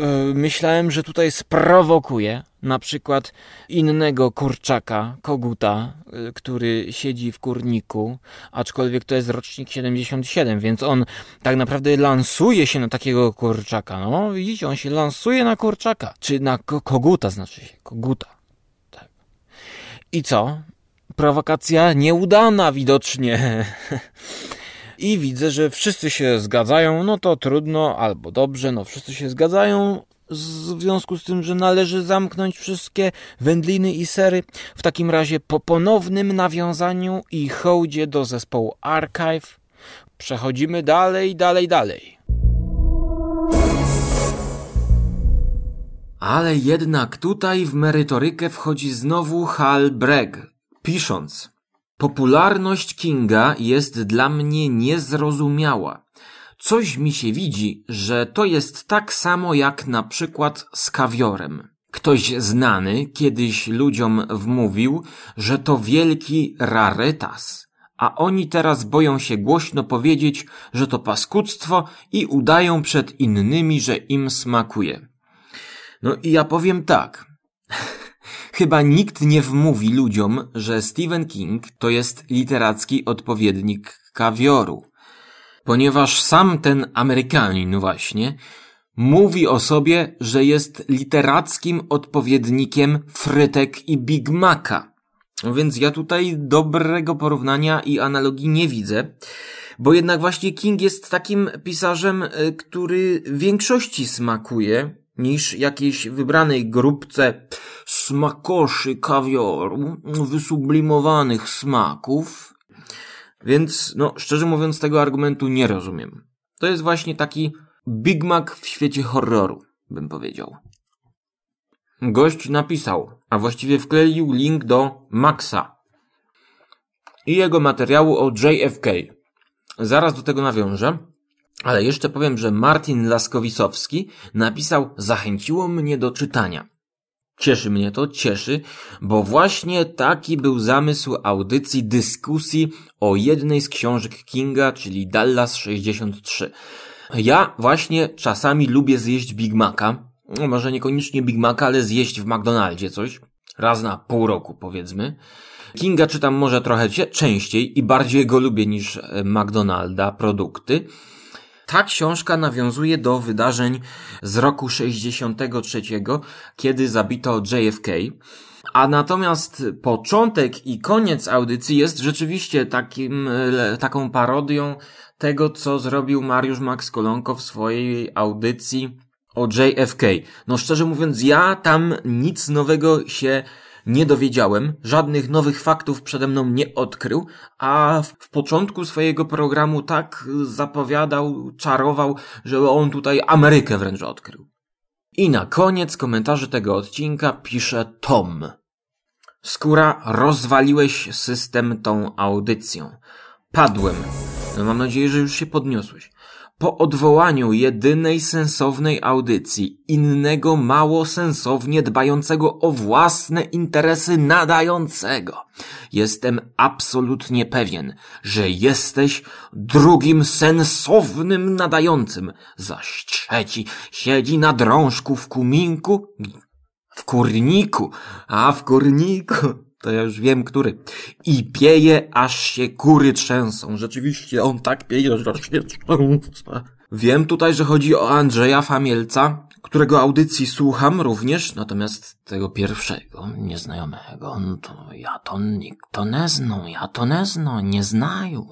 E, myślałem, że tutaj sprowokuję na przykład innego kurczaka, koguta, e, który siedzi w kurniku, aczkolwiek to jest rocznik 77, więc on tak naprawdę lansuje się na takiego kurczaka. No, widzicie, on się lansuje na kurczaka, czy na ko koguta znaczy się, koguta. Tak. I co? Prowokacja nieudana widocznie. I widzę, że wszyscy się zgadzają, no to trudno albo dobrze, no wszyscy się zgadzają w związku z tym, że należy zamknąć wszystkie wędliny i sery. W takim razie po ponownym nawiązaniu i hołdzie do zespołu Archive przechodzimy dalej, dalej, dalej. Ale jednak tutaj w merytorykę wchodzi znowu Hal Bragg, pisząc Popularność Kinga jest dla mnie niezrozumiała. Coś mi się widzi, że to jest tak samo jak na przykład z kawiorem. Ktoś znany kiedyś ludziom wmówił, że to wielki rarytas, a oni teraz boją się głośno powiedzieć, że to paskudztwo i udają przed innymi, że im smakuje. No i ja powiem tak. Chyba nikt nie wmówi ludziom, że Stephen King to jest literacki odpowiednik kawioru. Ponieważ sam ten Amerykanin właśnie mówi o sobie, że jest literackim odpowiednikiem frytek i Big Maca. No więc ja tutaj dobrego porównania i analogii nie widzę, bo jednak właśnie King jest takim pisarzem, y, który większości smakuje, niż jakiejś wybranej grupce smakoszy kawioru, wysublimowanych smaków. Więc, no, szczerze mówiąc, tego argumentu nie rozumiem. To jest właśnie taki Big Mac w świecie horroru, bym powiedział. Gość napisał, a właściwie wkleił link do Maxa i jego materiału o JFK. Zaraz do tego nawiążę. Ale jeszcze powiem, że Martin Laskowisowski napisał Zachęciło mnie do czytania. Cieszy mnie to, cieszy, bo właśnie taki był zamysł audycji dyskusji o jednej z książek Kinga, czyli Dallas 63. Ja właśnie czasami lubię zjeść Big Maca. No, może niekoniecznie Big Maca, ale zjeść w McDonaldzie coś. Raz na pół roku powiedzmy. Kinga czytam może trochę częściej i bardziej go lubię niż e, McDonalda produkty. Ta książka nawiązuje do wydarzeń z roku 63, kiedy zabito JFK. A natomiast początek i koniec audycji jest rzeczywiście takim, taką parodią tego, co zrobił Mariusz Max Kolonko w swojej audycji o JFK. No szczerze mówiąc, ja tam nic nowego się nie dowiedziałem, żadnych nowych faktów przede mną nie odkrył, a w początku swojego programu tak zapowiadał, czarował, że on tutaj Amerykę wręcz odkrył. I na koniec komentarzy tego odcinka pisze Tom. Skóra, rozwaliłeś system tą audycją. Padłem. No mam nadzieję, że już się podniosłeś po odwołaniu jedynej sensownej audycji, innego mało sensownie dbającego o własne interesy nadającego. Jestem absolutnie pewien, że jesteś drugim sensownym nadającym, zaś trzeci siedzi na drążku w kuminku, w kurniku, a w kurniku to ja już wiem, który. I pieje, aż się kury trzęsą. Rzeczywiście, on tak pieje, że aż się trzęsą. Wiem tutaj, że chodzi o Andrzeja Famielca, którego audycji słucham również, natomiast tego pierwszego, nieznajomego, no to ja to nikt to nie zną, ja to nie zną, nie znają.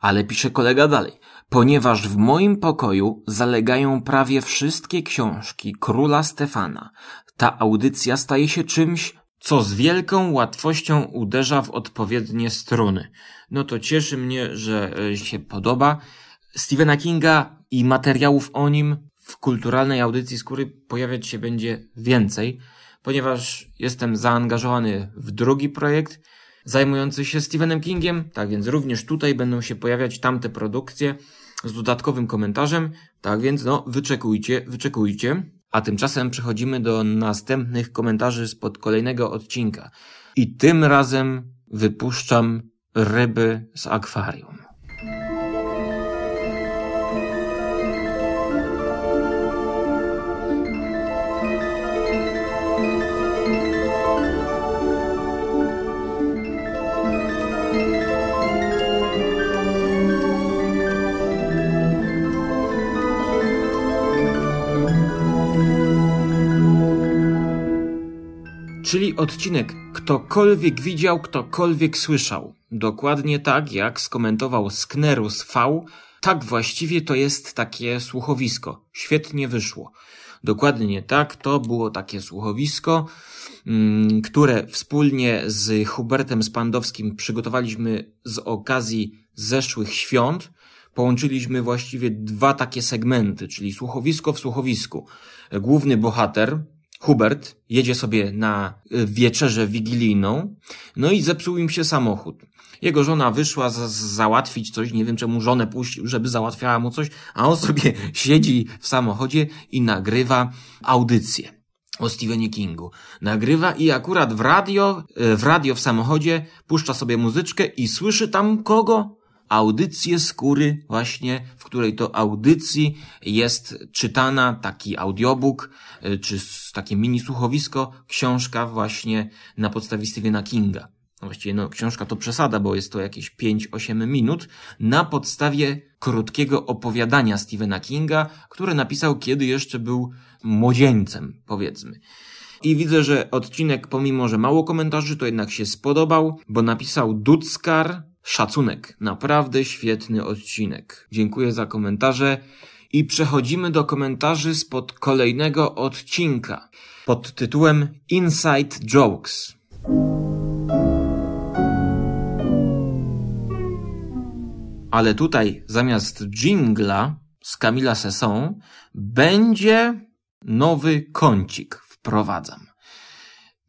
Ale pisze kolega dalej. Ponieważ w moim pokoju zalegają prawie wszystkie książki króla Stefana, ta audycja staje się czymś, co z wielką łatwością uderza w odpowiednie struny. No to cieszy mnie, że e, się podoba. Stephena Kinga i materiałów o nim w kulturalnej audycji skóry pojawiać się będzie więcej, ponieważ jestem zaangażowany w drugi projekt zajmujący się Stephenem Kingiem, tak więc również tutaj będą się pojawiać tamte produkcje z dodatkowym komentarzem, tak więc no wyczekujcie, wyczekujcie. A tymczasem przechodzimy do następnych komentarzy spod kolejnego odcinka. I tym razem wypuszczam ryby z akwarium. Czyli odcinek ktokolwiek widział, ktokolwiek słyszał. Dokładnie tak, jak skomentował Sknerus V, tak właściwie to jest takie słuchowisko. Świetnie wyszło. Dokładnie tak, to było takie słuchowisko, mm, które wspólnie z Hubertem Spandowskim przygotowaliśmy z okazji zeszłych świąt. Połączyliśmy właściwie dwa takie segmenty, czyli słuchowisko w słuchowisku. Główny bohater, Hubert, jedzie sobie na wieczerzę wigilijną, no i zepsuł im się samochód. Jego żona wyszła za, załatwić coś, nie wiem czemu żonę puścił, żeby załatwiała mu coś, a on sobie siedzi w samochodzie i nagrywa audycję o Stephenie Kingu. Nagrywa i akurat w radio, w radio w samochodzie puszcza sobie muzyczkę i słyszy tam kogo? Audycję skóry właśnie, w której to audycji jest czytana taki audiobook, czy takie mini słuchowisko, książka właśnie na podstawie Stephena Kinga. No właściwie no, książka to przesada, bo jest to jakieś 5-8 minut na podstawie krótkiego opowiadania Stephena Kinga, które napisał kiedy jeszcze był młodzieńcem, powiedzmy. I widzę, że odcinek, pomimo że mało komentarzy, to jednak się spodobał, bo napisał Duckar, szacunek. Naprawdę świetny odcinek. Dziękuję za komentarze. I przechodzimy do komentarzy spod kolejnego odcinka pod tytułem Inside Jokes. Ale tutaj zamiast jingla z Camila Sesson będzie nowy kącik wprowadzam.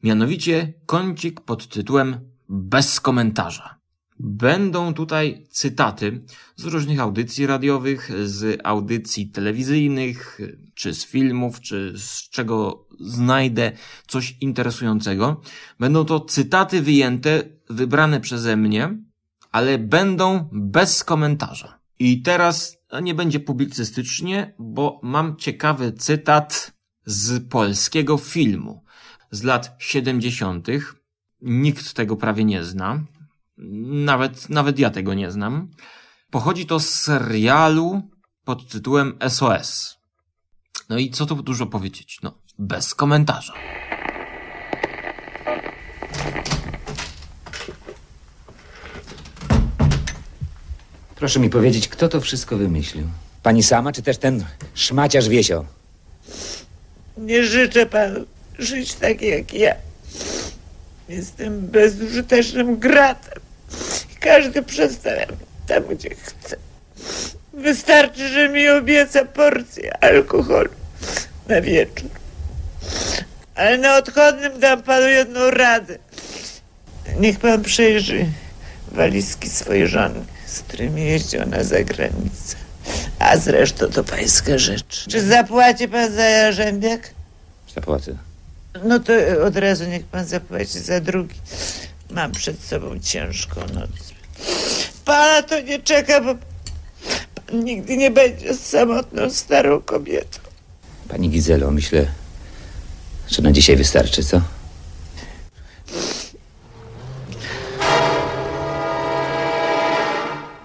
Mianowicie kącik pod tytułem Bez komentarza. Będą tutaj cytaty z różnych audycji radiowych, z audycji telewizyjnych, czy z filmów, czy z czego znajdę coś interesującego. Będą to cytaty wyjęte, wybrane przeze mnie, ale będą bez komentarza. I teraz nie będzie publicystycznie, bo mam ciekawy cytat z polskiego filmu z lat 70. Nikt tego prawie nie zna. Nawet, nawet ja tego nie znam. Pochodzi to z serialu pod tytułem SOS. No i co tu dużo powiedzieć? No, bez komentarza.
Proszę mi powiedzieć, kto to wszystko wymyślił? Pani sama, czy też ten szmaciarz Wiesio?
Nie życzę panu żyć tak jak ja. Jestem bezużytecznym gratem. Każdy przedstawia mnie tam, gdzie chce. Wystarczy, że mi obieca porcję alkoholu na wieczór. Ale na odchodnym dam panu jedną radę. Niech pan przejrzy walizki swojej żony, z którymi jeździł na zagranicę. A zresztą to pańska rzecz. Czy zapłaci pan za jarzębiak?
Zapłacę.
No to od razu niech pan zapłaci za drugi. Mam przed sobą ciężką noc. Pana to nie czeka, bo pan nigdy nie będzie samotną starą kobietą.
Pani Gizelo, myślę, że na dzisiaj wystarczy, co?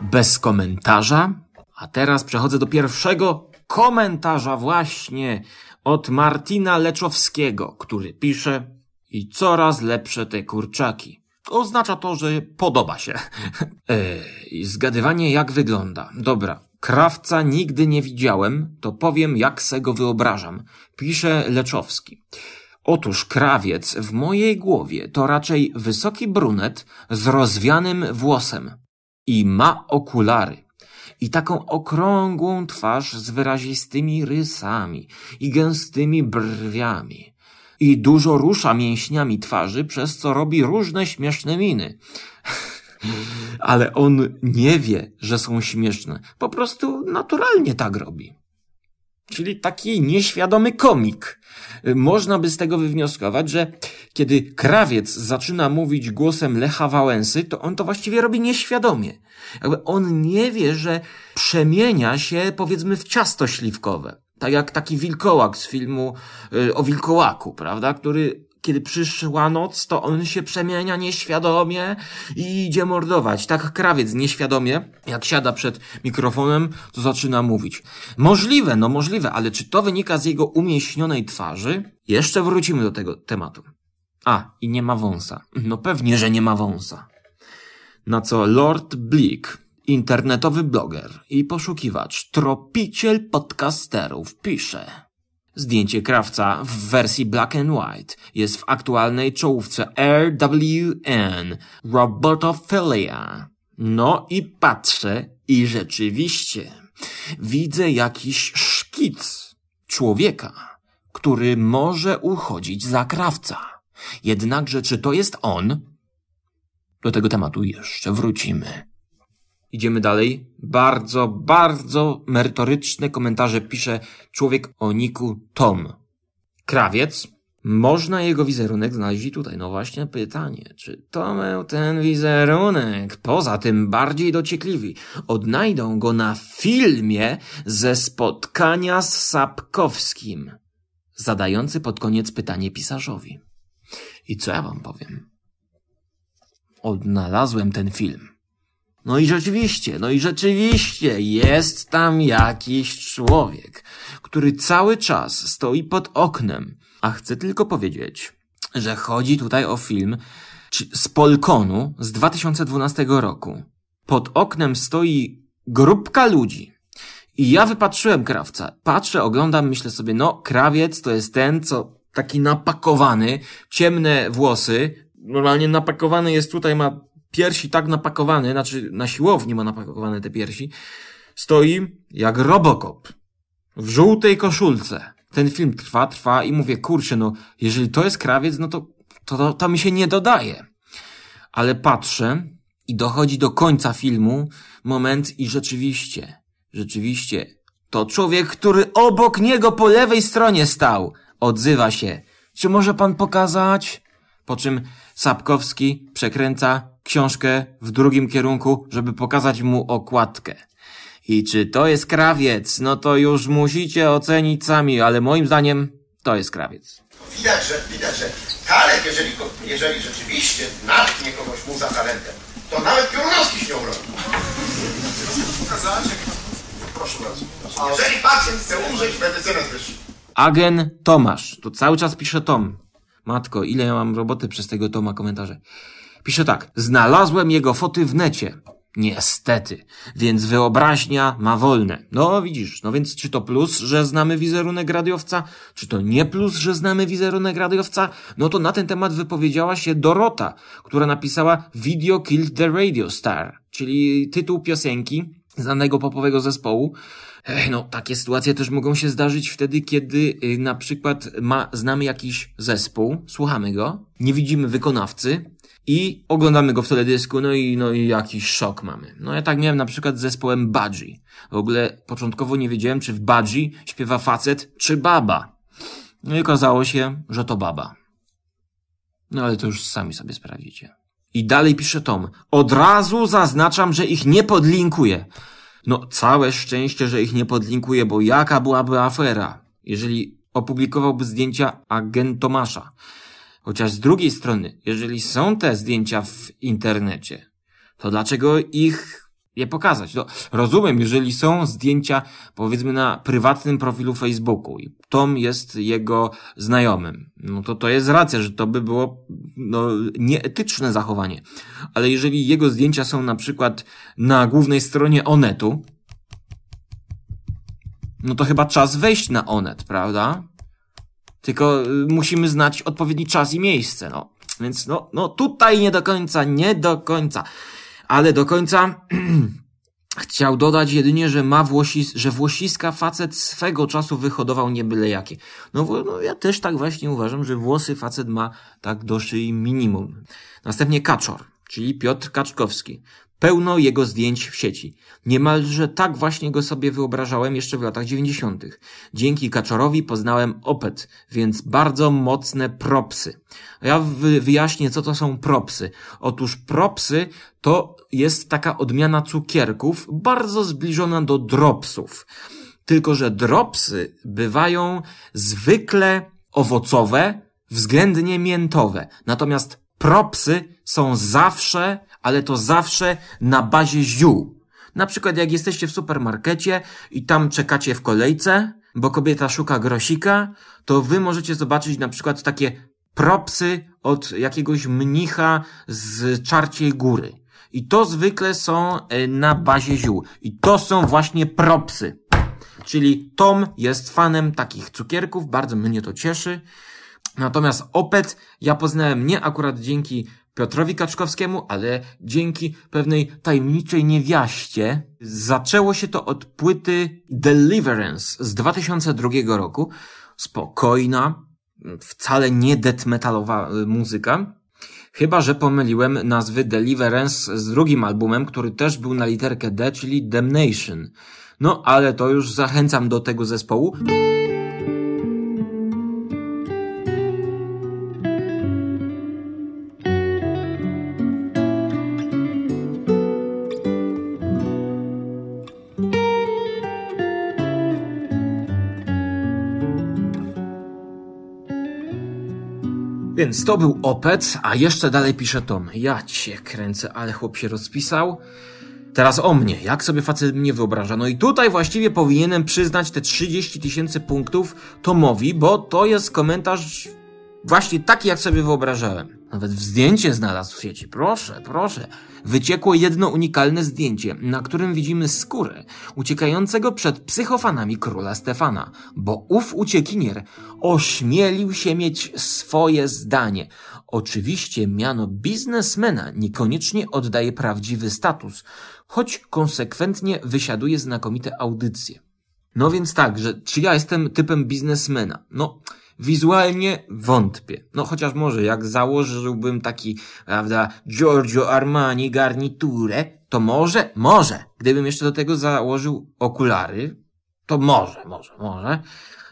Bez komentarza. A teraz przechodzę do pierwszego komentarza właśnie od Martina Leczowskiego, który pisze i coraz lepsze te kurczaki. Oznacza to, że podoba się. Ej, zgadywanie jak wygląda. Dobra. Krawca nigdy nie widziałem, to powiem jak se go wyobrażam. Pisze Leczowski. Otóż krawiec w mojej głowie to raczej wysoki brunet z rozwianym włosem. I ma okulary. I taką okrągłą twarz z wyrazistymi rysami i gęstymi brwiami. I dużo rusza mięśniami twarzy, przez co robi różne śmieszne miny. Ale on nie wie, że są śmieszne. Po prostu naturalnie tak robi. Czyli taki nieświadomy komik. Można by z tego wywnioskować, że kiedy krawiec zaczyna mówić głosem Lecha Wałęsy, to on to właściwie robi nieświadomie. Jakby on nie wie, że przemienia się powiedzmy w ciasto śliwkowe. Tak jak taki wilkołak z filmu y, o wilkołaku, prawda? Który kiedy przyszła noc, to on się przemienia nieświadomie i idzie mordować. Tak krawiec nieświadomie, jak siada przed mikrofonem, to zaczyna mówić. Możliwe, no możliwe, ale czy to wynika z jego umieśnionej twarzy? Jeszcze wrócimy do tego tematu. A, i nie ma wąsa. No pewnie, że nie ma wąsa. Na co Lord Bleak, internetowy bloger i poszukiwacz, tropiciel podcasterów, pisze. Zdjęcie krawca w wersji black and white jest w aktualnej czołówce RWN Robotophilia. No i patrzę i rzeczywiście widzę jakiś szkic człowieka, który może uchodzić za krawca. Jednakże czy to jest on? Do tego tematu jeszcze wrócimy. Idziemy dalej. Bardzo, bardzo merytoryczne komentarze pisze człowiek o niku Tom. Krawiec. Można jego wizerunek znaleźć tutaj. No właśnie pytanie, czy Tomę ten wizerunek, poza tym bardziej dociekliwi, odnajdą go na filmie ze spotkania z Sapkowskim, zadający pod koniec pytanie pisarzowi. I co ja wam powiem? Odnalazłem ten film. No i rzeczywiście, no i rzeczywiście jest tam jakiś człowiek, który cały czas stoi pod oknem. A chcę tylko powiedzieć, że chodzi tutaj o film z Polkonu z 2012 roku. Pod oknem stoi grupka ludzi. I ja wypatrzyłem krawca. Patrzę, oglądam, myślę sobie, no, krawiec to jest ten, co taki napakowany, ciemne włosy. Normalnie napakowany jest tutaj, ma piersi tak napakowane, znaczy na siłowni ma napakowane te piersi, stoi jak Robocop w żółtej koszulce. Ten film trwa, trwa i mówię, kurczę, no, jeżeli to jest krawiec, no to, to, to, to mi się nie dodaje. Ale patrzę i dochodzi do końca filmu moment i rzeczywiście, rzeczywiście, to człowiek, który obok niego po lewej stronie stał, odzywa się. Czy może pan pokazać? Po czym Sapkowski przekręca książkę w drugim kierunku, żeby pokazać mu okładkę. I czy to jest krawiec? No to już musicie ocenić sami, ale moim zdaniem to jest krawiec.
Widać, że, widać, że talent, jeżeli, jeżeli rzeczywiście natknie kogoś mu za talentem, to nawet Piórnowski się. Pokazać? Proszę bardzo. Jeżeli pacjent chce umrzeć, medycynę zwyższy.
Agen Tomasz. Tu cały czas pisze Tom. Matko, ile ja mam roboty przez tego Toma komentarze. Pisze tak. Znalazłem jego foty w necie. Niestety. Więc wyobraźnia ma wolne. No widzisz, no więc czy to plus, że znamy wizerunek radiowca? Czy to nie plus, że znamy wizerunek radiowca? No to na ten temat wypowiedziała się Dorota, która napisała Video Killed the Radio Star, czyli tytuł piosenki znanego popowego zespołu. No, takie sytuacje też mogą się zdarzyć wtedy, kiedy y, na przykład ma, znamy jakiś zespół, słuchamy go, nie widzimy wykonawcy, i oglądamy go w teledysku, no i, no i jakiś szok mamy. No ja tak miałem na przykład z zespołem Budgie. W ogóle początkowo nie wiedziałem, czy w Budgie śpiewa facet, czy baba. No i okazało się, że to baba. No ale to już sami sobie sprawdzicie. I dalej pisze Tom. Od razu zaznaczam, że ich nie podlinkuję. No całe szczęście, że ich nie podlinkuję, bo jaka byłaby afera, jeżeli opublikowałby zdjęcia agent Tomasza. Chociaż z drugiej strony, jeżeli są te zdjęcia w internecie, to dlaczego ich je pokazać? No, rozumiem, jeżeli są zdjęcia, powiedzmy, na prywatnym profilu Facebooku i Tom jest jego znajomym, no to to jest racja, że to by było no, nieetyczne zachowanie. Ale jeżeli jego zdjęcia są na przykład na głównej stronie Onetu, no to chyba czas wejść na Onet, prawda? Tylko y, musimy znać odpowiedni czas i miejsce, no. Więc no, no tutaj nie do końca, nie do końca. Ale do końca chciał dodać jedynie, że ma włosis, że włosiska facet swego czasu wyhodował nie byle jakie. No, no ja też tak właśnie uważam, że włosy facet ma tak do szyi minimum. Następnie Kaczor, czyli Piotr Kaczkowski. Pełno jego zdjęć w sieci. Niemalże tak właśnie go sobie wyobrażałem jeszcze w latach dziewięćdziesiątych. Dzięki Kaczorowi poznałem Opet, więc bardzo mocne propsy. Ja wyjaśnię, co to są propsy. Otóż propsy to jest taka odmiana cukierków, bardzo zbliżona do dropsów. Tylko, że dropsy bywają zwykle owocowe, względnie miętowe. Natomiast propsy są zawsze ale to zawsze na bazie ziół. Na przykład jak jesteście w supermarkecie i tam czekacie w kolejce, bo kobieta szuka grosika, to wy możecie zobaczyć na przykład takie propsy od jakiegoś mnicha z Czarciej Góry. I to zwykle są e, na bazie ziół. I to są właśnie propsy. Czyli Tom jest fanem takich cukierków, bardzo mnie to cieszy. Natomiast Opet ja poznałem nie akurat dzięki Piotrowi Kaczkowskiemu, ale dzięki pewnej tajemniczej niewiaście. Zaczęło się to od płyty Deliverance z 2002 roku. Spokojna, wcale nie death metalowa y, muzyka. Chyba, że pomyliłem nazwy Deliverance z drugim albumem, który też był na literkę D, czyli Damnation. No, ale to już zachęcam do tego zespołu. Więc to był Opet, a jeszcze dalej pisze Tom. Ja cię kręcę, ale chłop się rozpisał. Teraz o mnie, jak sobie facet mnie wyobraża. No i tutaj właściwie powinienem przyznać te 30 tysięcy punktów Tomowi, bo to jest komentarz właśnie taki, jak sobie wyobrażałem. Nawet w zdjęcie znalazł w sieci. Proszę, proszę. Wyciekło jedno unikalne zdjęcie, na którym widzimy skórę uciekającego przed psychofanami króla Stefana, bo ów uciekinier ośmielił się mieć swoje zdanie. Oczywiście miano biznesmena niekoniecznie oddaje prawdziwy status, choć konsekwentnie wysiaduje znakomite audycje. No więc tak, że czy ja jestem typem biznesmena? No, Wizualnie wątpię. No chociaż może jak założyłbym taki, prawda, Giorgio Armani garniturę, to może, może, gdybym jeszcze do tego założył okulary, to może, może, może.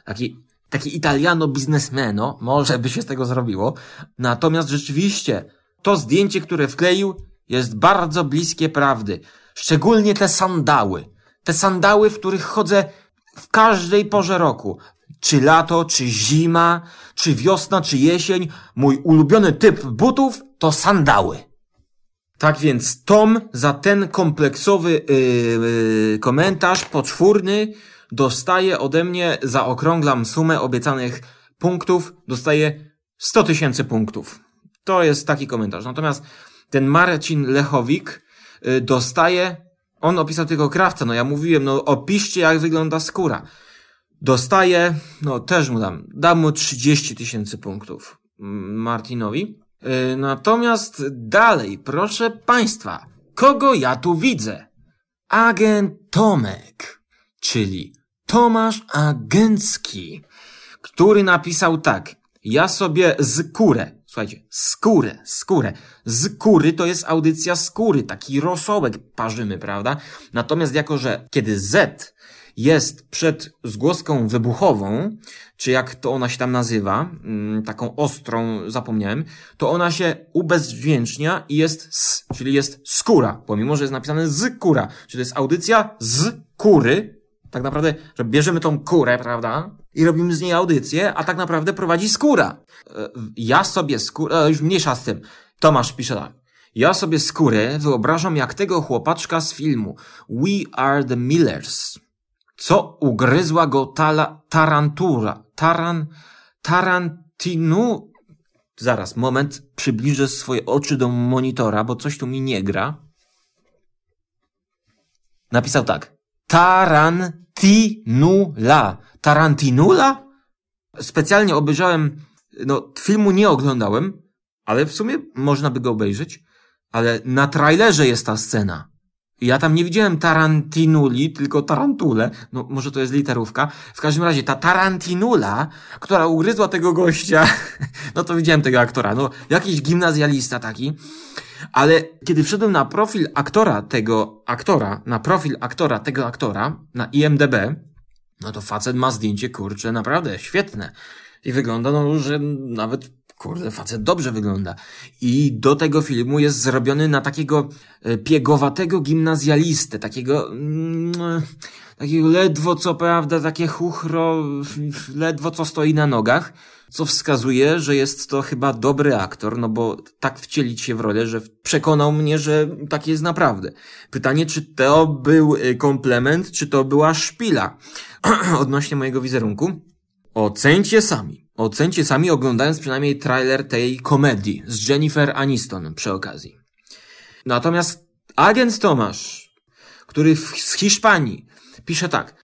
Taki, taki italiano biznesmeno, może by się z tego zrobiło. Natomiast rzeczywiście, to zdjęcie, które wkleił, jest bardzo bliskie prawdy. Szczególnie te sandały. Te sandały, w których chodzę w każdej porze roku. Czy lato, czy zima, czy wiosna, czy jesień, mój ulubiony typ butów to sandały. Tak więc Tom za ten kompleksowy yy, yy, komentarz poczwórny dostaje ode mnie, zaokrąglam sumę obiecanych punktów, dostaje 100 tysięcy punktów. To jest taki komentarz. Natomiast ten Marcin Lechowik yy, dostaje, on opisał tylko krawca, no ja mówiłem, no opiszcie jak wygląda skóra dostaje, no też mu dam, dam mu 30 tysięcy punktów mm, Martinowi. Yy, natomiast dalej, proszę Państwa, kogo ja tu widzę? Agent Tomek, czyli Tomasz Agencki, który napisał tak. Ja sobie skórę, słuchajcie, skórę, skórę. Skóry to jest audycja skóry, taki rosołek parzymy, prawda? Natomiast jako, że kiedy Z jest przed zgłoską wybuchową, czy jak to ona się tam nazywa, mm, taką ostrą, zapomniałem, to ona się ubezdźwięcznia i jest s, czyli jest skóra, pomimo, że jest napisane z kura, czyli to jest audycja z kury, tak naprawdę, że bierzemy tą kurę, prawda, i robimy z niej audycję, a tak naprawdę prowadzi skóra. E, ja sobie skórę, e, już mniejsza z tym, Tomasz pisze tak, ja sobie skórę wyobrażam jak tego chłopaczka z filmu. We Are the Millers co ugryzła go tala, tarantura, taran, tarantinu. Zaraz, moment, przybliżę swoje oczy do monitora, bo coś tu mi nie gra. Napisał tak. Tarantinula. Tarantinula? Specjalnie obejrzałem, no, filmu nie oglądałem, ale w sumie można by go obejrzeć. Ale na trailerze jest ta scena. Ja tam nie widziałem Tarantinuli, tylko Tarantule. No, może to jest literówka. W każdym razie ta Tarantinula, która ugryzła tego gościa, no to widziałem tego aktora. No, jakiś gimnazjalista taki. Ale kiedy wszedłem na profil aktora tego aktora, na profil aktora tego aktora, na IMDB, no to facet ma zdjęcie, kurcze, naprawdę świetne. I wygląda, no, że nawet Kurde, facet dobrze wygląda. I do tego filmu jest zrobiony na takiego e, piegowatego gimnazjalistę, takiego, mm, takiego ledwo co prawda, takie chuchro, ledwo co stoi na nogach, co wskazuje, że jest to chyba dobry aktor, no bo tak wcielić się w rolę, że przekonał mnie, że tak jest naprawdę. Pytanie, czy to był e, komplement, czy to była szpila odnośnie mojego wizerunku? Ocencie sami. Ocencie sami oglądając przynajmniej trailer tej komedii z Jennifer Aniston przy okazji. Natomiast agent Tomasz, który w, z Hiszpanii pisze tak.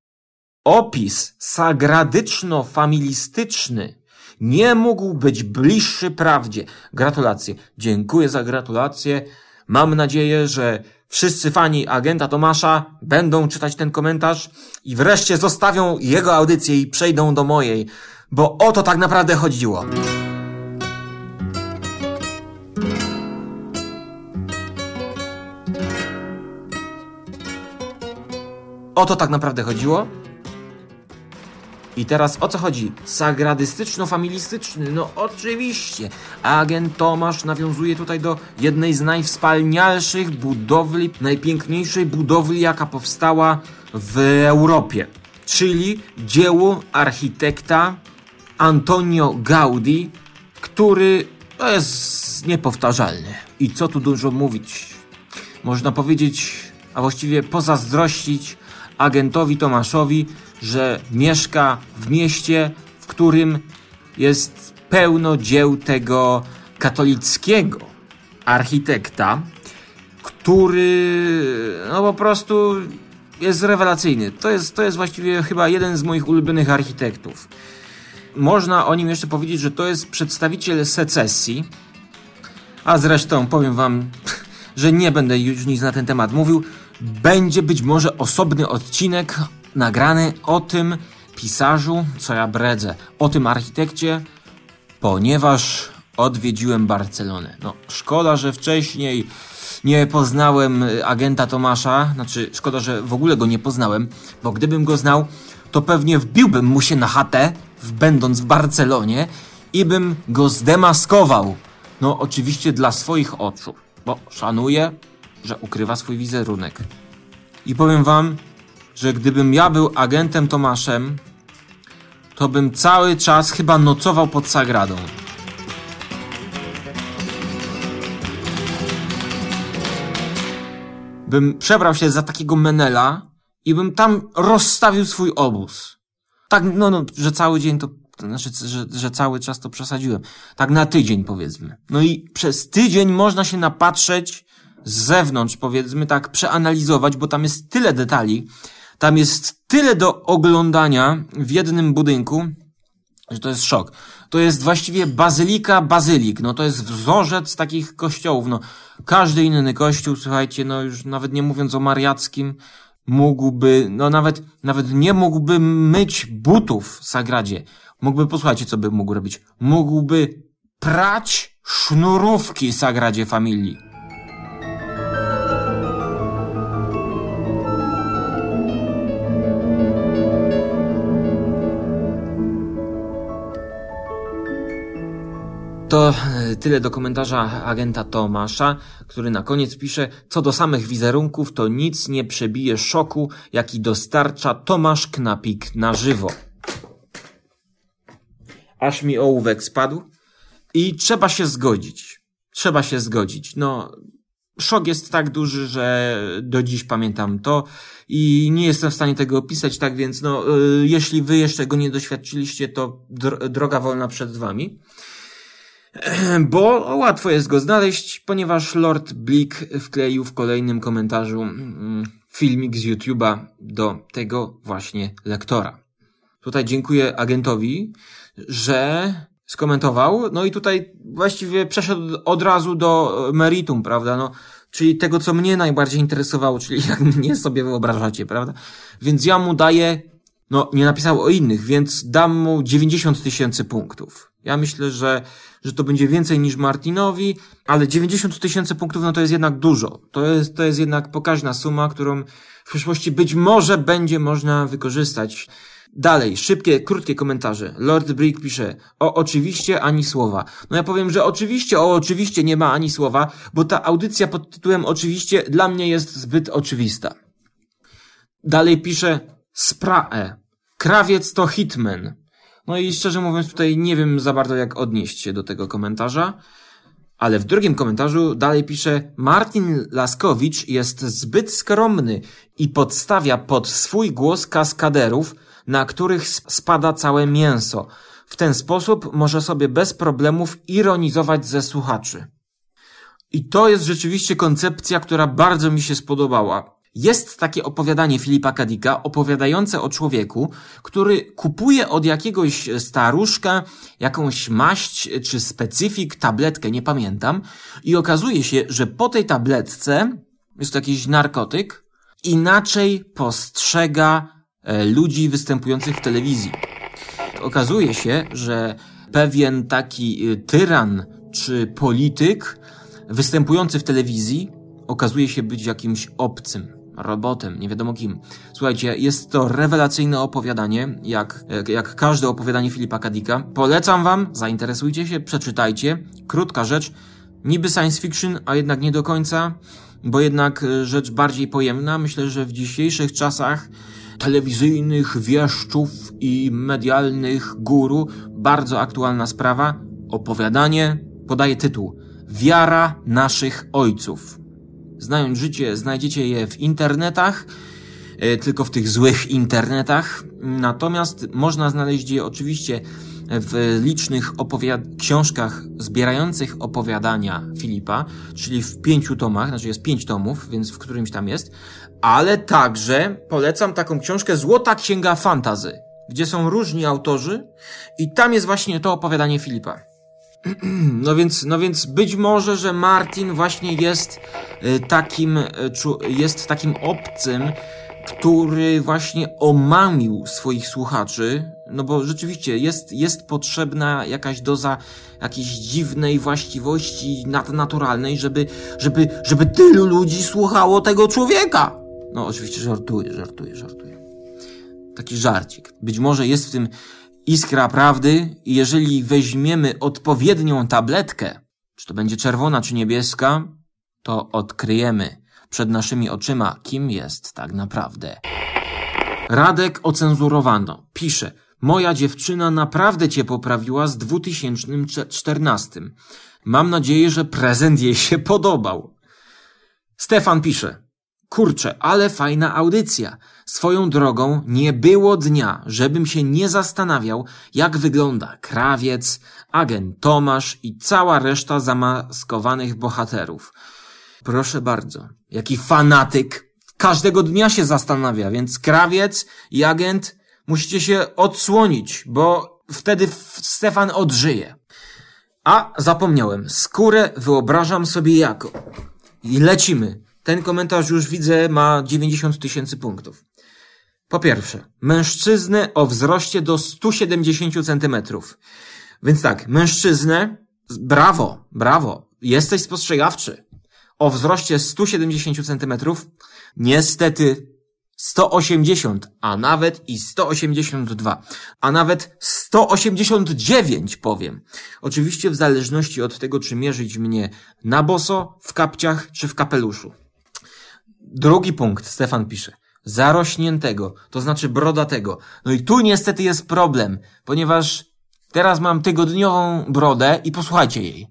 Opis sagradyczno-familistyczny nie mógł być bliższy prawdzie. Gratulacje. Dziękuję za gratulacje. Mam nadzieję, że wszyscy fani agenta Tomasza będą czytać ten komentarz i wreszcie zostawią jego audycję i przejdą do mojej, bo o to tak naprawdę chodziło. O to tak naprawdę chodziło. I teraz o co chodzi? Sagradystyczno-familistyczny, no oczywiście. Agent Tomasz nawiązuje tutaj do jednej z najwspanialszych budowli, najpiękniejszej budowli, jaka powstała w Europie. Czyli dzieło architekta Antonio Gaudi, który to jest niepowtarzalny. I co tu dużo mówić? Można powiedzieć, a właściwie pozazdrościć agentowi Tomaszowi, że mieszka w mieście, w którym jest pełno dzieł tego katolickiego architekta, który no po prostu jest rewelacyjny. To jest, to jest właściwie chyba jeden z moich ulubionych architektów. Można o nim jeszcze powiedzieć, że to jest przedstawiciel secesji, a zresztą powiem wam, że nie będę już nic na ten temat mówił. Będzie być może osobny odcinek nagrany o tym pisarzu, co ja bredzę, o tym architekcie, ponieważ odwiedziłem Barcelonę. No, szkoda, że wcześniej nie poznałem agenta Tomasza, znaczy szkoda, że w ogóle go nie poznałem, bo gdybym go znał, to pewnie wbiłbym mu się na chatę, będąc w Barcelonie i bym go zdemaskował. No, oczywiście dla swoich oczu, bo szanuję, że ukrywa swój wizerunek. I powiem wam, że gdybym ja był agentem Tomaszem, to bym cały czas chyba nocował pod Sagradą. Bym przebrał się za takiego menela i bym tam rozstawił swój obóz. Tak, no, no, że cały dzień to, to znaczy, że, że cały czas to przesadziłem. Tak na tydzień powiedzmy. No i przez tydzień można się napatrzeć z zewnątrz, powiedzmy tak, przeanalizować, bo tam jest tyle detali, tam jest tyle do oglądania w jednym budynku, że to jest szok. To jest właściwie bazylika bazylik. No to jest wzorzec takich kościołów. No każdy inny kościół, słuchajcie, no już nawet nie mówiąc o mariackim, mógłby, no nawet, nawet nie mógłby myć butów Sagradzie. Mógłby, posłuchajcie, co by mógł robić. Mógłby prać sznurówki Sagradzie Familii. To tyle do komentarza agenta Tomasza, który na koniec pisze, co do samych wizerunków, to nic nie przebije szoku, jaki dostarcza Tomasz Knapik na żywo. Aż mi ołówek spadł i trzeba się zgodzić. Trzeba się zgodzić. No, szok jest tak duży, że do dziś pamiętam to i nie jestem w stanie tego opisać, tak więc no, e, jeśli wy jeszcze go nie doświadczyliście, to droga wolna przed wami. Bo łatwo jest go znaleźć, ponieważ Lord Blick wkleił w kolejnym komentarzu mm, filmik z YouTube'a do tego właśnie lektora. Tutaj dziękuję agentowi, że skomentował, no i tutaj właściwie przeszedł od razu do meritum, prawda, no, czyli tego, co mnie najbardziej interesowało, czyli jak mnie sobie wyobrażacie, prawda, więc ja mu daję, no, nie napisał o innych, więc dam mu 90 tysięcy punktów. Ja myślę, że że to będzie więcej niż Martinowi, ale 90 tysięcy punktów, no to jest jednak dużo. To jest, to jest jednak pokaźna suma, którą w przyszłości być może będzie można wykorzystać. Dalej, szybkie, krótkie komentarze. Lord Brick pisze, o oczywiście ani słowa. No ja powiem, że oczywiście, o oczywiście nie ma ani słowa, bo ta audycja pod tytułem oczywiście dla mnie jest zbyt oczywista. Dalej pisze, sprae. Krawiec to hitman. No i szczerze mówiąc, tutaj nie wiem za bardzo, jak odnieść się do tego komentarza. Ale w drugim komentarzu dalej pisze: Martin Laskowicz jest zbyt skromny i podstawia pod swój głos kaskaderów, na których spada całe mięso. W ten sposób może sobie bez problemów ironizować ze słuchaczy. I to jest rzeczywiście koncepcja, która bardzo mi się spodobała. Jest takie opowiadanie Filipa Kadika opowiadające o człowieku, który kupuje od jakiegoś staruszka jakąś maść czy specyfik, tabletkę, nie pamiętam, i okazuje się, że po tej tabletce, jest to jakiś narkotyk, inaczej postrzega e, ludzi występujących w telewizji. Okazuje się, że pewien taki e, tyran czy polityk występujący w telewizji okazuje się być jakimś obcym robotem, nie wiadomo kim. Słuchajcie, jest to rewelacyjne opowiadanie, jak, jak, jak każde opowiadanie Filipa Kadika. Polecam wam, zainteresujcie się, przeczytajcie. Krótka rzecz, niby science fiction, a jednak nie do końca, bo jednak e, rzecz bardziej pojemna. Myślę, że w dzisiejszych czasach telewizyjnych wieszczów i medialnych guru bardzo aktualna sprawa. Opowiadanie podaje tytuł Wiara naszych ojców. Znając życie, znajdziecie je w internetach, e, tylko w tych złych internetach. Natomiast można znaleźć je oczywiście w licznych książkach zbierających opowiadania Filipa, czyli w pięciu tomach, znaczy jest pięć tomów, więc w którymś tam jest, ale także polecam taką książkę Złota Księga Fantazy, gdzie są różni autorzy i tam jest właśnie to opowiadanie Filipa. No więc, no więc być może, że Martin właśnie jest y, takim, y, jest takim obcym, który właśnie omamił swoich słuchaczy, no bo rzeczywiście jest, jest potrzebna jakaś doza jakiejś dziwnej właściwości nadnaturalnej, żeby, żeby, żeby tylu ludzi słuchało tego człowieka. No oczywiście żartuję, żartuję, żartuję. Taki żarcik. Być może jest w tym iskra prawdy jeżeli weźmiemy odpowiednią tabletkę, czy to będzie czerwona, czy niebieska, to odkryjemy przed naszymi oczyma, kim jest tak naprawdę. Radek ocenzurowano. Pisze, moja dziewczyna naprawdę cię poprawiła z 2014. Mam nadzieję, że prezent jej się podobał. Stefan pisze, kurczę, ale fajna audycja. Swoją drogą nie było dnia, żebym się nie zastanawiał, jak wygląda krawiec, agent Tomasz i cała reszta zamaskowanych bohaterów. Proszę bardzo, jaki fanatyk każdego dnia się zastanawia, więc krawiec i agent musicie się odsłonić, bo wtedy Stefan odżyje. A zapomniałem, skórę wyobrażam sobie jako. I lecimy. Ten komentarz już widzę ma 90 tysięcy punktów. Po pierwsze, mężczyznę o wzroście do 170 centymetrów. Więc tak, mężczyznę, brawo, brawo, jesteś spostrzegawczy. O wzroście 170 centymetrów, niestety 180, a nawet i 182, a nawet 189 powiem. Oczywiście w zależności od tego, czy mierzyć mnie na boso, w kapciach czy w kapeluszu. Drugi punkt, Stefan pisze zarośniętego, to znaczy brodatego. No i tu niestety jest problem, ponieważ teraz mam tygodniową brodę i posłuchajcie jej.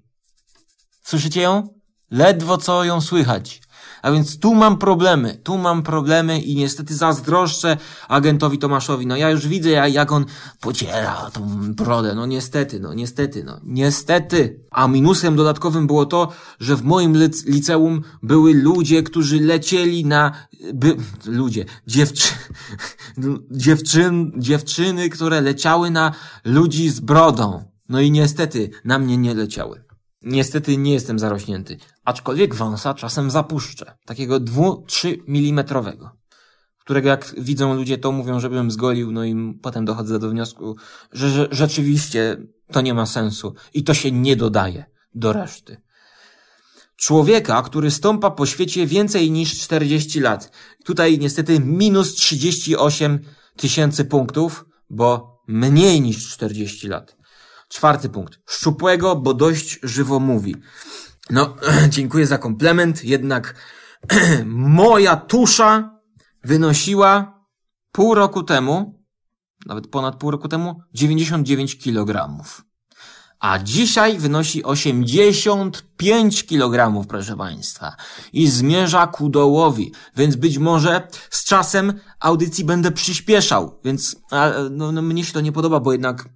Słyszycie ją? Ledwo co ją słychać. A więc tu mam problemy, tu mam problemy i niestety zazdroszczę agentowi Tomaszowi. No ja już widzę, jak on pociera tą brodę. No niestety, no niestety, no niestety. A minusem dodatkowym było to, że w moim liceum były ludzie, którzy lecieli na... By, ludzie, dziewczy, dziewczyn, dziewczyny, które leciały na ludzi z brodą. No i niestety na mnie nie leciały. Niestety nie jestem zarośnięty, aczkolwiek wąsa czasem zapuszczę, takiego 2-3 milimetrowego, którego jak widzą ludzie to mówią, żebym zgolił, no i potem dochodzę do wniosku, że, że rzeczywiście to nie ma sensu i to się nie dodaje do reszty. Człowieka, który stąpa po świecie więcej niż 40 lat. Tutaj niestety minus 38 tysięcy punktów, bo mniej niż 40 lat. Czwarty punkt. Szczupłego, bo dość żywo mówi. No, dziękuję za komplement, jednak moja tusza wynosiła pół roku temu, nawet ponad pół roku temu, 99 kilogramów. A dzisiaj wynosi 85 kilogramów, proszę Państwa. I zmierza ku dołowi. Więc być może z czasem audycji będę przyspieszał. Więc a, no, no, mnie się to nie podoba, bo jednak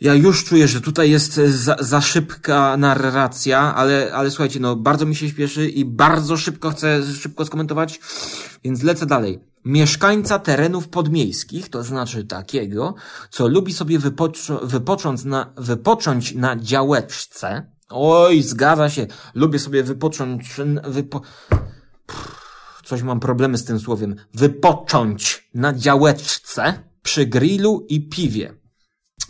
Ja już czuję, że tutaj jest e, za, za szybka narracja, ale, ale słuchajcie, no bardzo mi się śpieszy i bardzo szybko chcę szybko skomentować, więc lecę dalej. Mieszkańca terenów podmiejskich, to znaczy takiego, co lubi sobie wypoczo- wypocząć, na, wypocząć na działeczce. Oj, zgadza się, lubię sobie wypocząć, wypo... Pff, coś mam problemy z tym słowem. Wypocząć na działeczce przy grillu i piwie.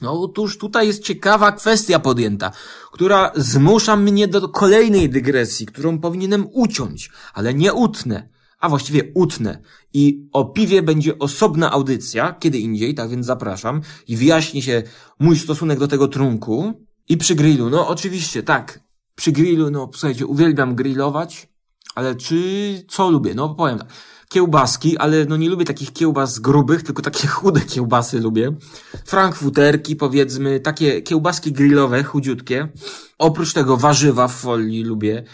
No otóż tutaj jest ciekawa kwestia podjęta, która zmusza mnie do kolejnej dygresji, którą powinienem uciąć, ale nie utnę, a właściwie utnę. I o piwie będzie osobna audycja, kiedy indziej, tak więc zapraszam i wyjaśni się mój stosunek do tego trunku. I przy grillu, no oczywiście, tak, przy grillu, no słuchajcie, uwielbiam grillować, ale czy, co lubię? No powiem tak kiełbaski, ale no nie lubię takich kiełbas grubych, tylko takie chude kiełbasy lubię. Frankfuterki, powiedzmy, takie kiełbaski grillowe, chudziutkie. Oprócz tego warzywa w folii lubię.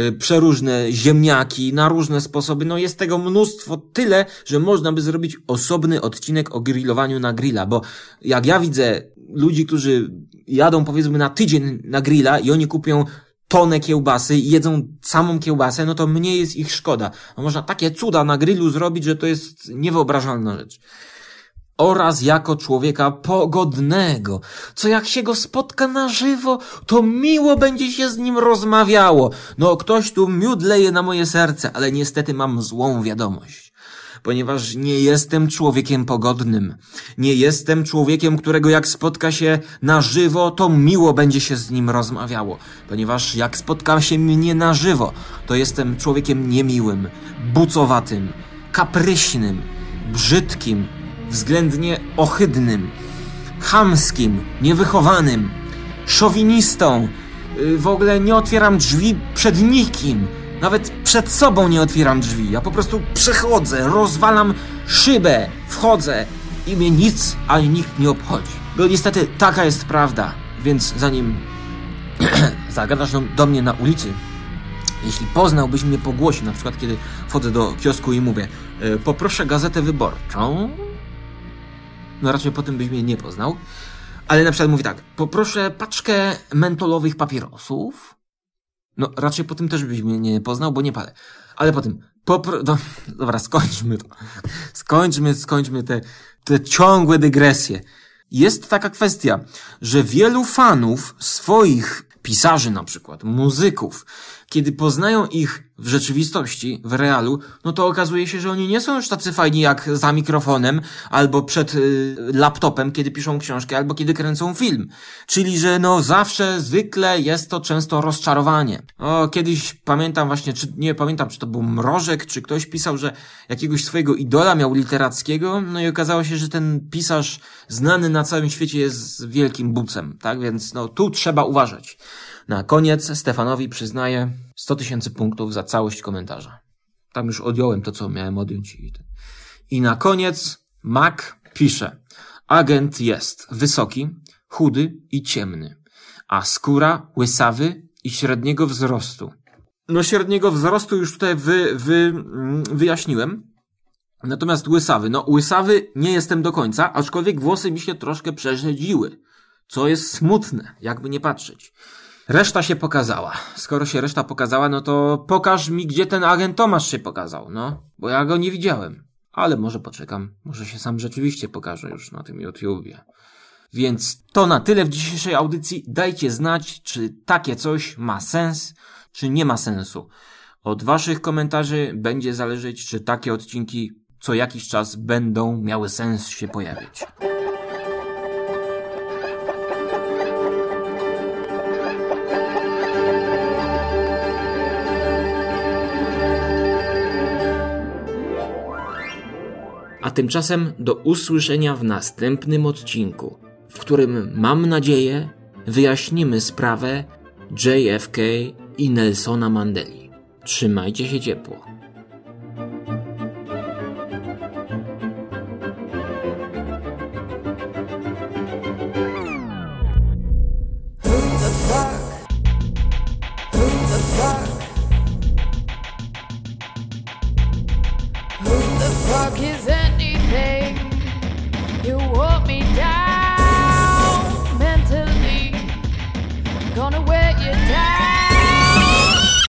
Y, przeróżne ziemniaki na różne sposoby. No jest tego mnóstwo, tyle, że można by zrobić osobny odcinek o grillowaniu na grilla, bo jak ja widzę ludzi, którzy jadą powiedzmy na tydzień na grilla i oni kupią tonę kiełbasy i jedzą samą kiełbasę, no to mnie jest ich szkoda. No można takie cuda na grillu zrobić, że to jest niewyobrażalna rzecz. Oraz jako człowieka pogodnego, co jak się go spotka na żywo, to miło będzie się z nim rozmawiało. No ktoś tu miód leje na moje serce, ale niestety mam złą wiadomość ponieważ nie jestem człowiekiem pogodnym. Nie jestem człowiekiem, którego jak spotka się na żywo, to miło będzie się z nim rozmawiało. Ponieważ jak spotka się mnie na żywo, to jestem człowiekiem niemiłym, bucowatym, kapryśnym, brzydkim, względnie ohydnym, chamskim, niewychowanym, szowinistą. Y, w ogóle nie otwieram drzwi przed nikim nawet przed sobą nie otwieram drzwi. Ja po prostu przechodzę, rozwalam szybę, wchodzę i mnie nic ani nikt nie obchodzi. Bo niestety taka jest prawda. Więc zanim zagadasz do mnie na ulicy, jeśli poznałbyś mnie po głosie, na przykład kiedy wchodzę do kiosku i mówię e, poproszę gazetę wyborczą, no raczej po tym byś mnie nie poznał, ale na przykład mówi tak, poproszę paczkę mentolowych papierosów, no, raczej po tym też byś mnie nie poznał, bo nie palę. Ale po tym, popro... No, dobra, skończmy to. Skończmy, skończmy te, te ciągłe dygresje. Jest taka kwestia, że wielu fanów swoich pisarzy na przykład, muzyków, kiedy poznają ich w rzeczywistości, w realu, no to okazuje się, że oni nie są już tacy fajni jak za mikrofonem, albo przed y, laptopem, kiedy piszą książkę, albo kiedy kręcą film. Czyli, że no zawsze, zwykle jest to często rozczarowanie. O, kiedyś pamiętam właśnie, czy nie pamiętam, czy to był Mrożek, czy ktoś pisał, że jakiegoś swojego idola miał literackiego, no i okazało się, że ten pisarz znany na całym świecie jest wielkim bucem, tak? Więc no tu trzeba uważać. Na koniec Stefanowi przyznaję 100 tysięcy punktów za całość komentarza. Tam już odjąłem to, co miałem odjąć. I na koniec Mac pisze. Agent jest wysoki, chudy i ciemny, a skóra łysawy i średniego wzrostu. No średniego wzrostu już tutaj wy, wy, mm, wyjaśniłem. Natomiast łysawy, no łysawy nie jestem do końca, aczkolwiek włosy mi się troszkę przerzedziły, co jest smutne, jakby nie patrzeć. Reszta się pokazała. Skoro się reszta pokazała, no to pokaż mi, gdzie ten agent Tomasz się pokazał, no. Bo ja go nie widziałem. Ale może poczekam. Może się sam rzeczywiście pokaże już na tym YouTubie. Więc to na tyle w dzisiejszej audycji. Dajcie znać, czy takie coś ma sens, czy nie ma sensu. Od waszych komentarzy będzie zależeć, czy takie odcinki co jakiś czas będą miały sens się pojawić. A tymczasem do usłyszenia w następnym odcinku, w którym mam nadzieję wyjaśnimy sprawę JFK i Nelsona Mandeli. Trzymajcie się ciepło.